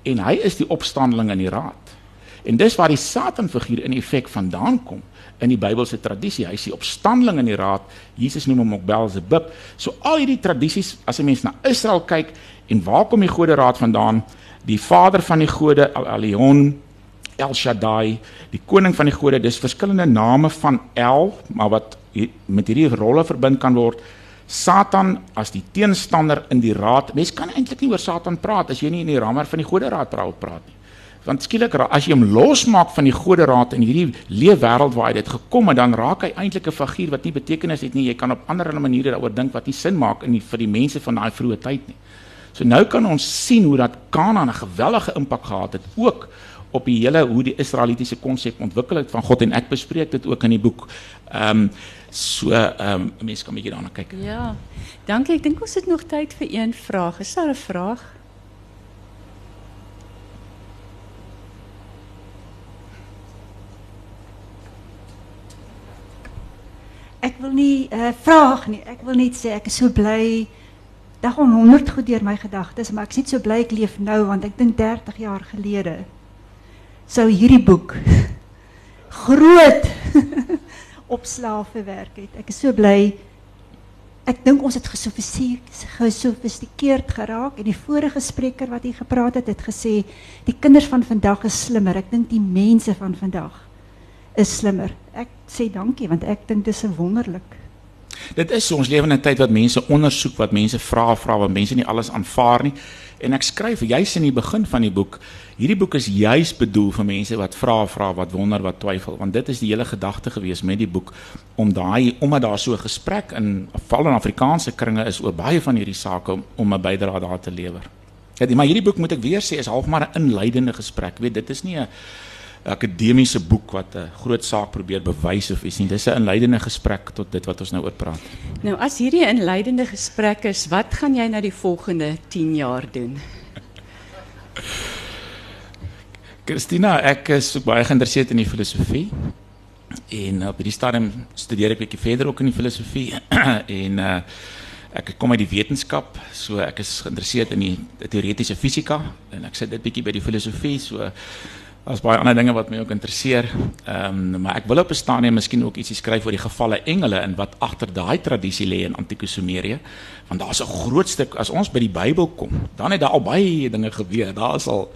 En hy is die opstandeling in die raad. En dis waar die Satan figuur in effek vandaan kom in die Bybelse tradisie. Hy is die opstandeling in die raad. Jesus noem hom ook Beelzebub. So al hierdie tradisies as 'n mens na Israel kyk en waar kom die gode raad vandaan? Die vader van die gode Elion El Shaddai, die koning van die gode. Dis verskillende name van El, maar wat met hierdie rolle verbind kan word. Satan as die teenstander in die raad. Mens kan eintlik nie oor Satan praat as jy nie in die ramer van die gode raad praat nie. Want skielik as jy hom losmaak van die gode raad in hierdie leefwêreld waar hy dit gekom het, dan raak hy eintlik 'n figuur wat nie betekenis het nie. Jy kan op ander maniere daaroor dink wat nie sin maak in die, vir die mense van daai vroeë tyd nie. So nou kan ons sien hoe dat Kanaan 'n geweldige impak gehad het ook op die hele hoe die Israelitiese konsep ontwikkel het van God en ek bespreek dit ook in die boek. Ehm um, so ehm um, mense kan 'n bietjie daarna kyk. Ja. Dankie. Ek dink ons het nog tyd vir een vraag. Is daar 'n vraag? Ek wil nie 'n uh, vraag nie. Ek wil net sê ek is so bly. Daar gaan honderd goed deur my gedagtes, maar ek is net so bly ek leef nou want ek dink 30 jaar gelede sou hierdie boek groot opslaafwerk het. Ek is so bly. Ek dink ons het gesofistikeerd geraak en die vorige spreker wat hier gepraat het, het gesê die kinders van vandag is slimmer. Ek dink die mense van vandag is slimmer. Ek sê dankie want ek dink dis 'n wonderlik. Dit is ons lewe in 'n tyd wat mense ondersoek, wat mense vra, vra wat mense nie alles aanvaar nie. En ek skryf juis in die begin van die boek, hierdie boek is juis bedoel vir mense wat vra, vra, wat wonder, wat twyfel, want dit is die hele gedagte gewees met die boek om daai omdat daar so 'n gesprek in val in Afrikaanse kringe is oor baie van hierdie sake om, om 'n bydrae daar te lewer. Ja, maar hierdie boek moet ek weer sê is half maar 'n inleidende gesprek. Ek weet dit is nie 'n akademiese boek wat 'n groot saak probeer bewys of iets nie. Dis 'n inleidende gesprek tot dit wat ons nou oor praat. Nou as hierdie inleidende gesprek is, wat gaan jy nou die volgende 10 jaar doen? Christina, ek is baie geïnteresseerd in die filosofie. En op hierdie stadium studeer ek bietjie verder ook in die filosofie en uh ek kom uit die wetenskap, so ek is geïnteresseerd in die teoretiese fisika en ek sit dit bietjie by die filosofie, so Daar's baie ander dinge wat my ook interesseer. Ehm um, maar ek wil op 'n stadium miskien ook ietsie skryf oor die gevalle engele en wat agter daai tradisie lê in antieke Sumerië. Want daar's 'n groot stuk as ons by die Bybel kom, dan het daar al baie dinge gebeur. Daar is al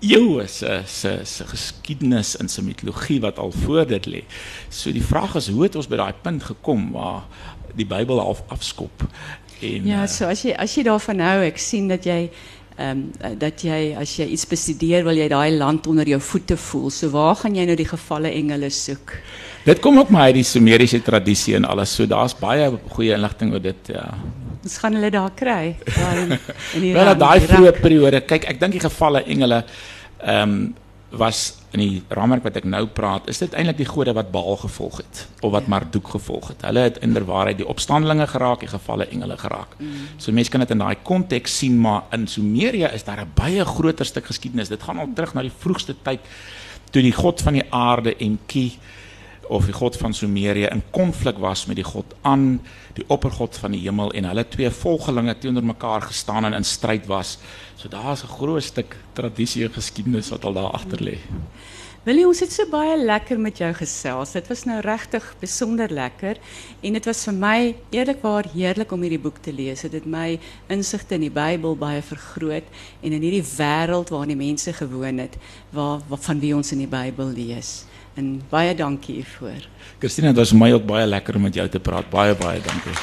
eeue se se se geskiedenis en se mitologie wat al voor dit lê. So die vraag is hoe het ons by daai punt gekom waar die Bybel half afskop en Ja, so as jy as jy daarvan hou, ek sien dat jy um, dat jy as jy iets bestudeer, wil jy daai land onder jou voete voel. So waar gaan jy nou die gevalle engele soek? dit kom ook maar uit die Sumeriese tradisie en alles. So daar's baie goeie inligting oor dit ja. Ons gaan hulle daar kry. Wel daai vroeë periode. Kyk, ek dink die gevalle engele ehm was in die raamwerk wat ek nou praat, is dit eintlik die gode wat Baal gevolg het of wat Marduk gevolg het. Hulle het inderwaarheid die opstandelinge geraak, die gevalle engele geraak. So mense kan dit in daai konteks sien, maar in Sumerië is daar 'n baie groter stuk geskiedenis. Dit gaan al terug na die vroegste tyd toe die god van die aarde Enki of die god van Sumerië in konflik was met die god An, die oppergod van die hemel en hulle twee volgelinge teenoor mekaar gestaan en in stryd was. So daar's 'n groot stuk tradisie en geskiedenis wat al daar agter lê. Willie, ons het so baie lekker met jou gesels. Dit was nou regtig besonder lekker en dit was vir my eerlikwaar heerlik om hierdie boek te lees. Dit het my insigte in die Bybel baie vergroot en in hierdie wêreld waarin die mense gewoon het, waar, waar van wie ons in die Bybel lees. En baie dankie hiervoor. Christina, dit was my ook baie lekker om met jou te praat. Baie baie dankie.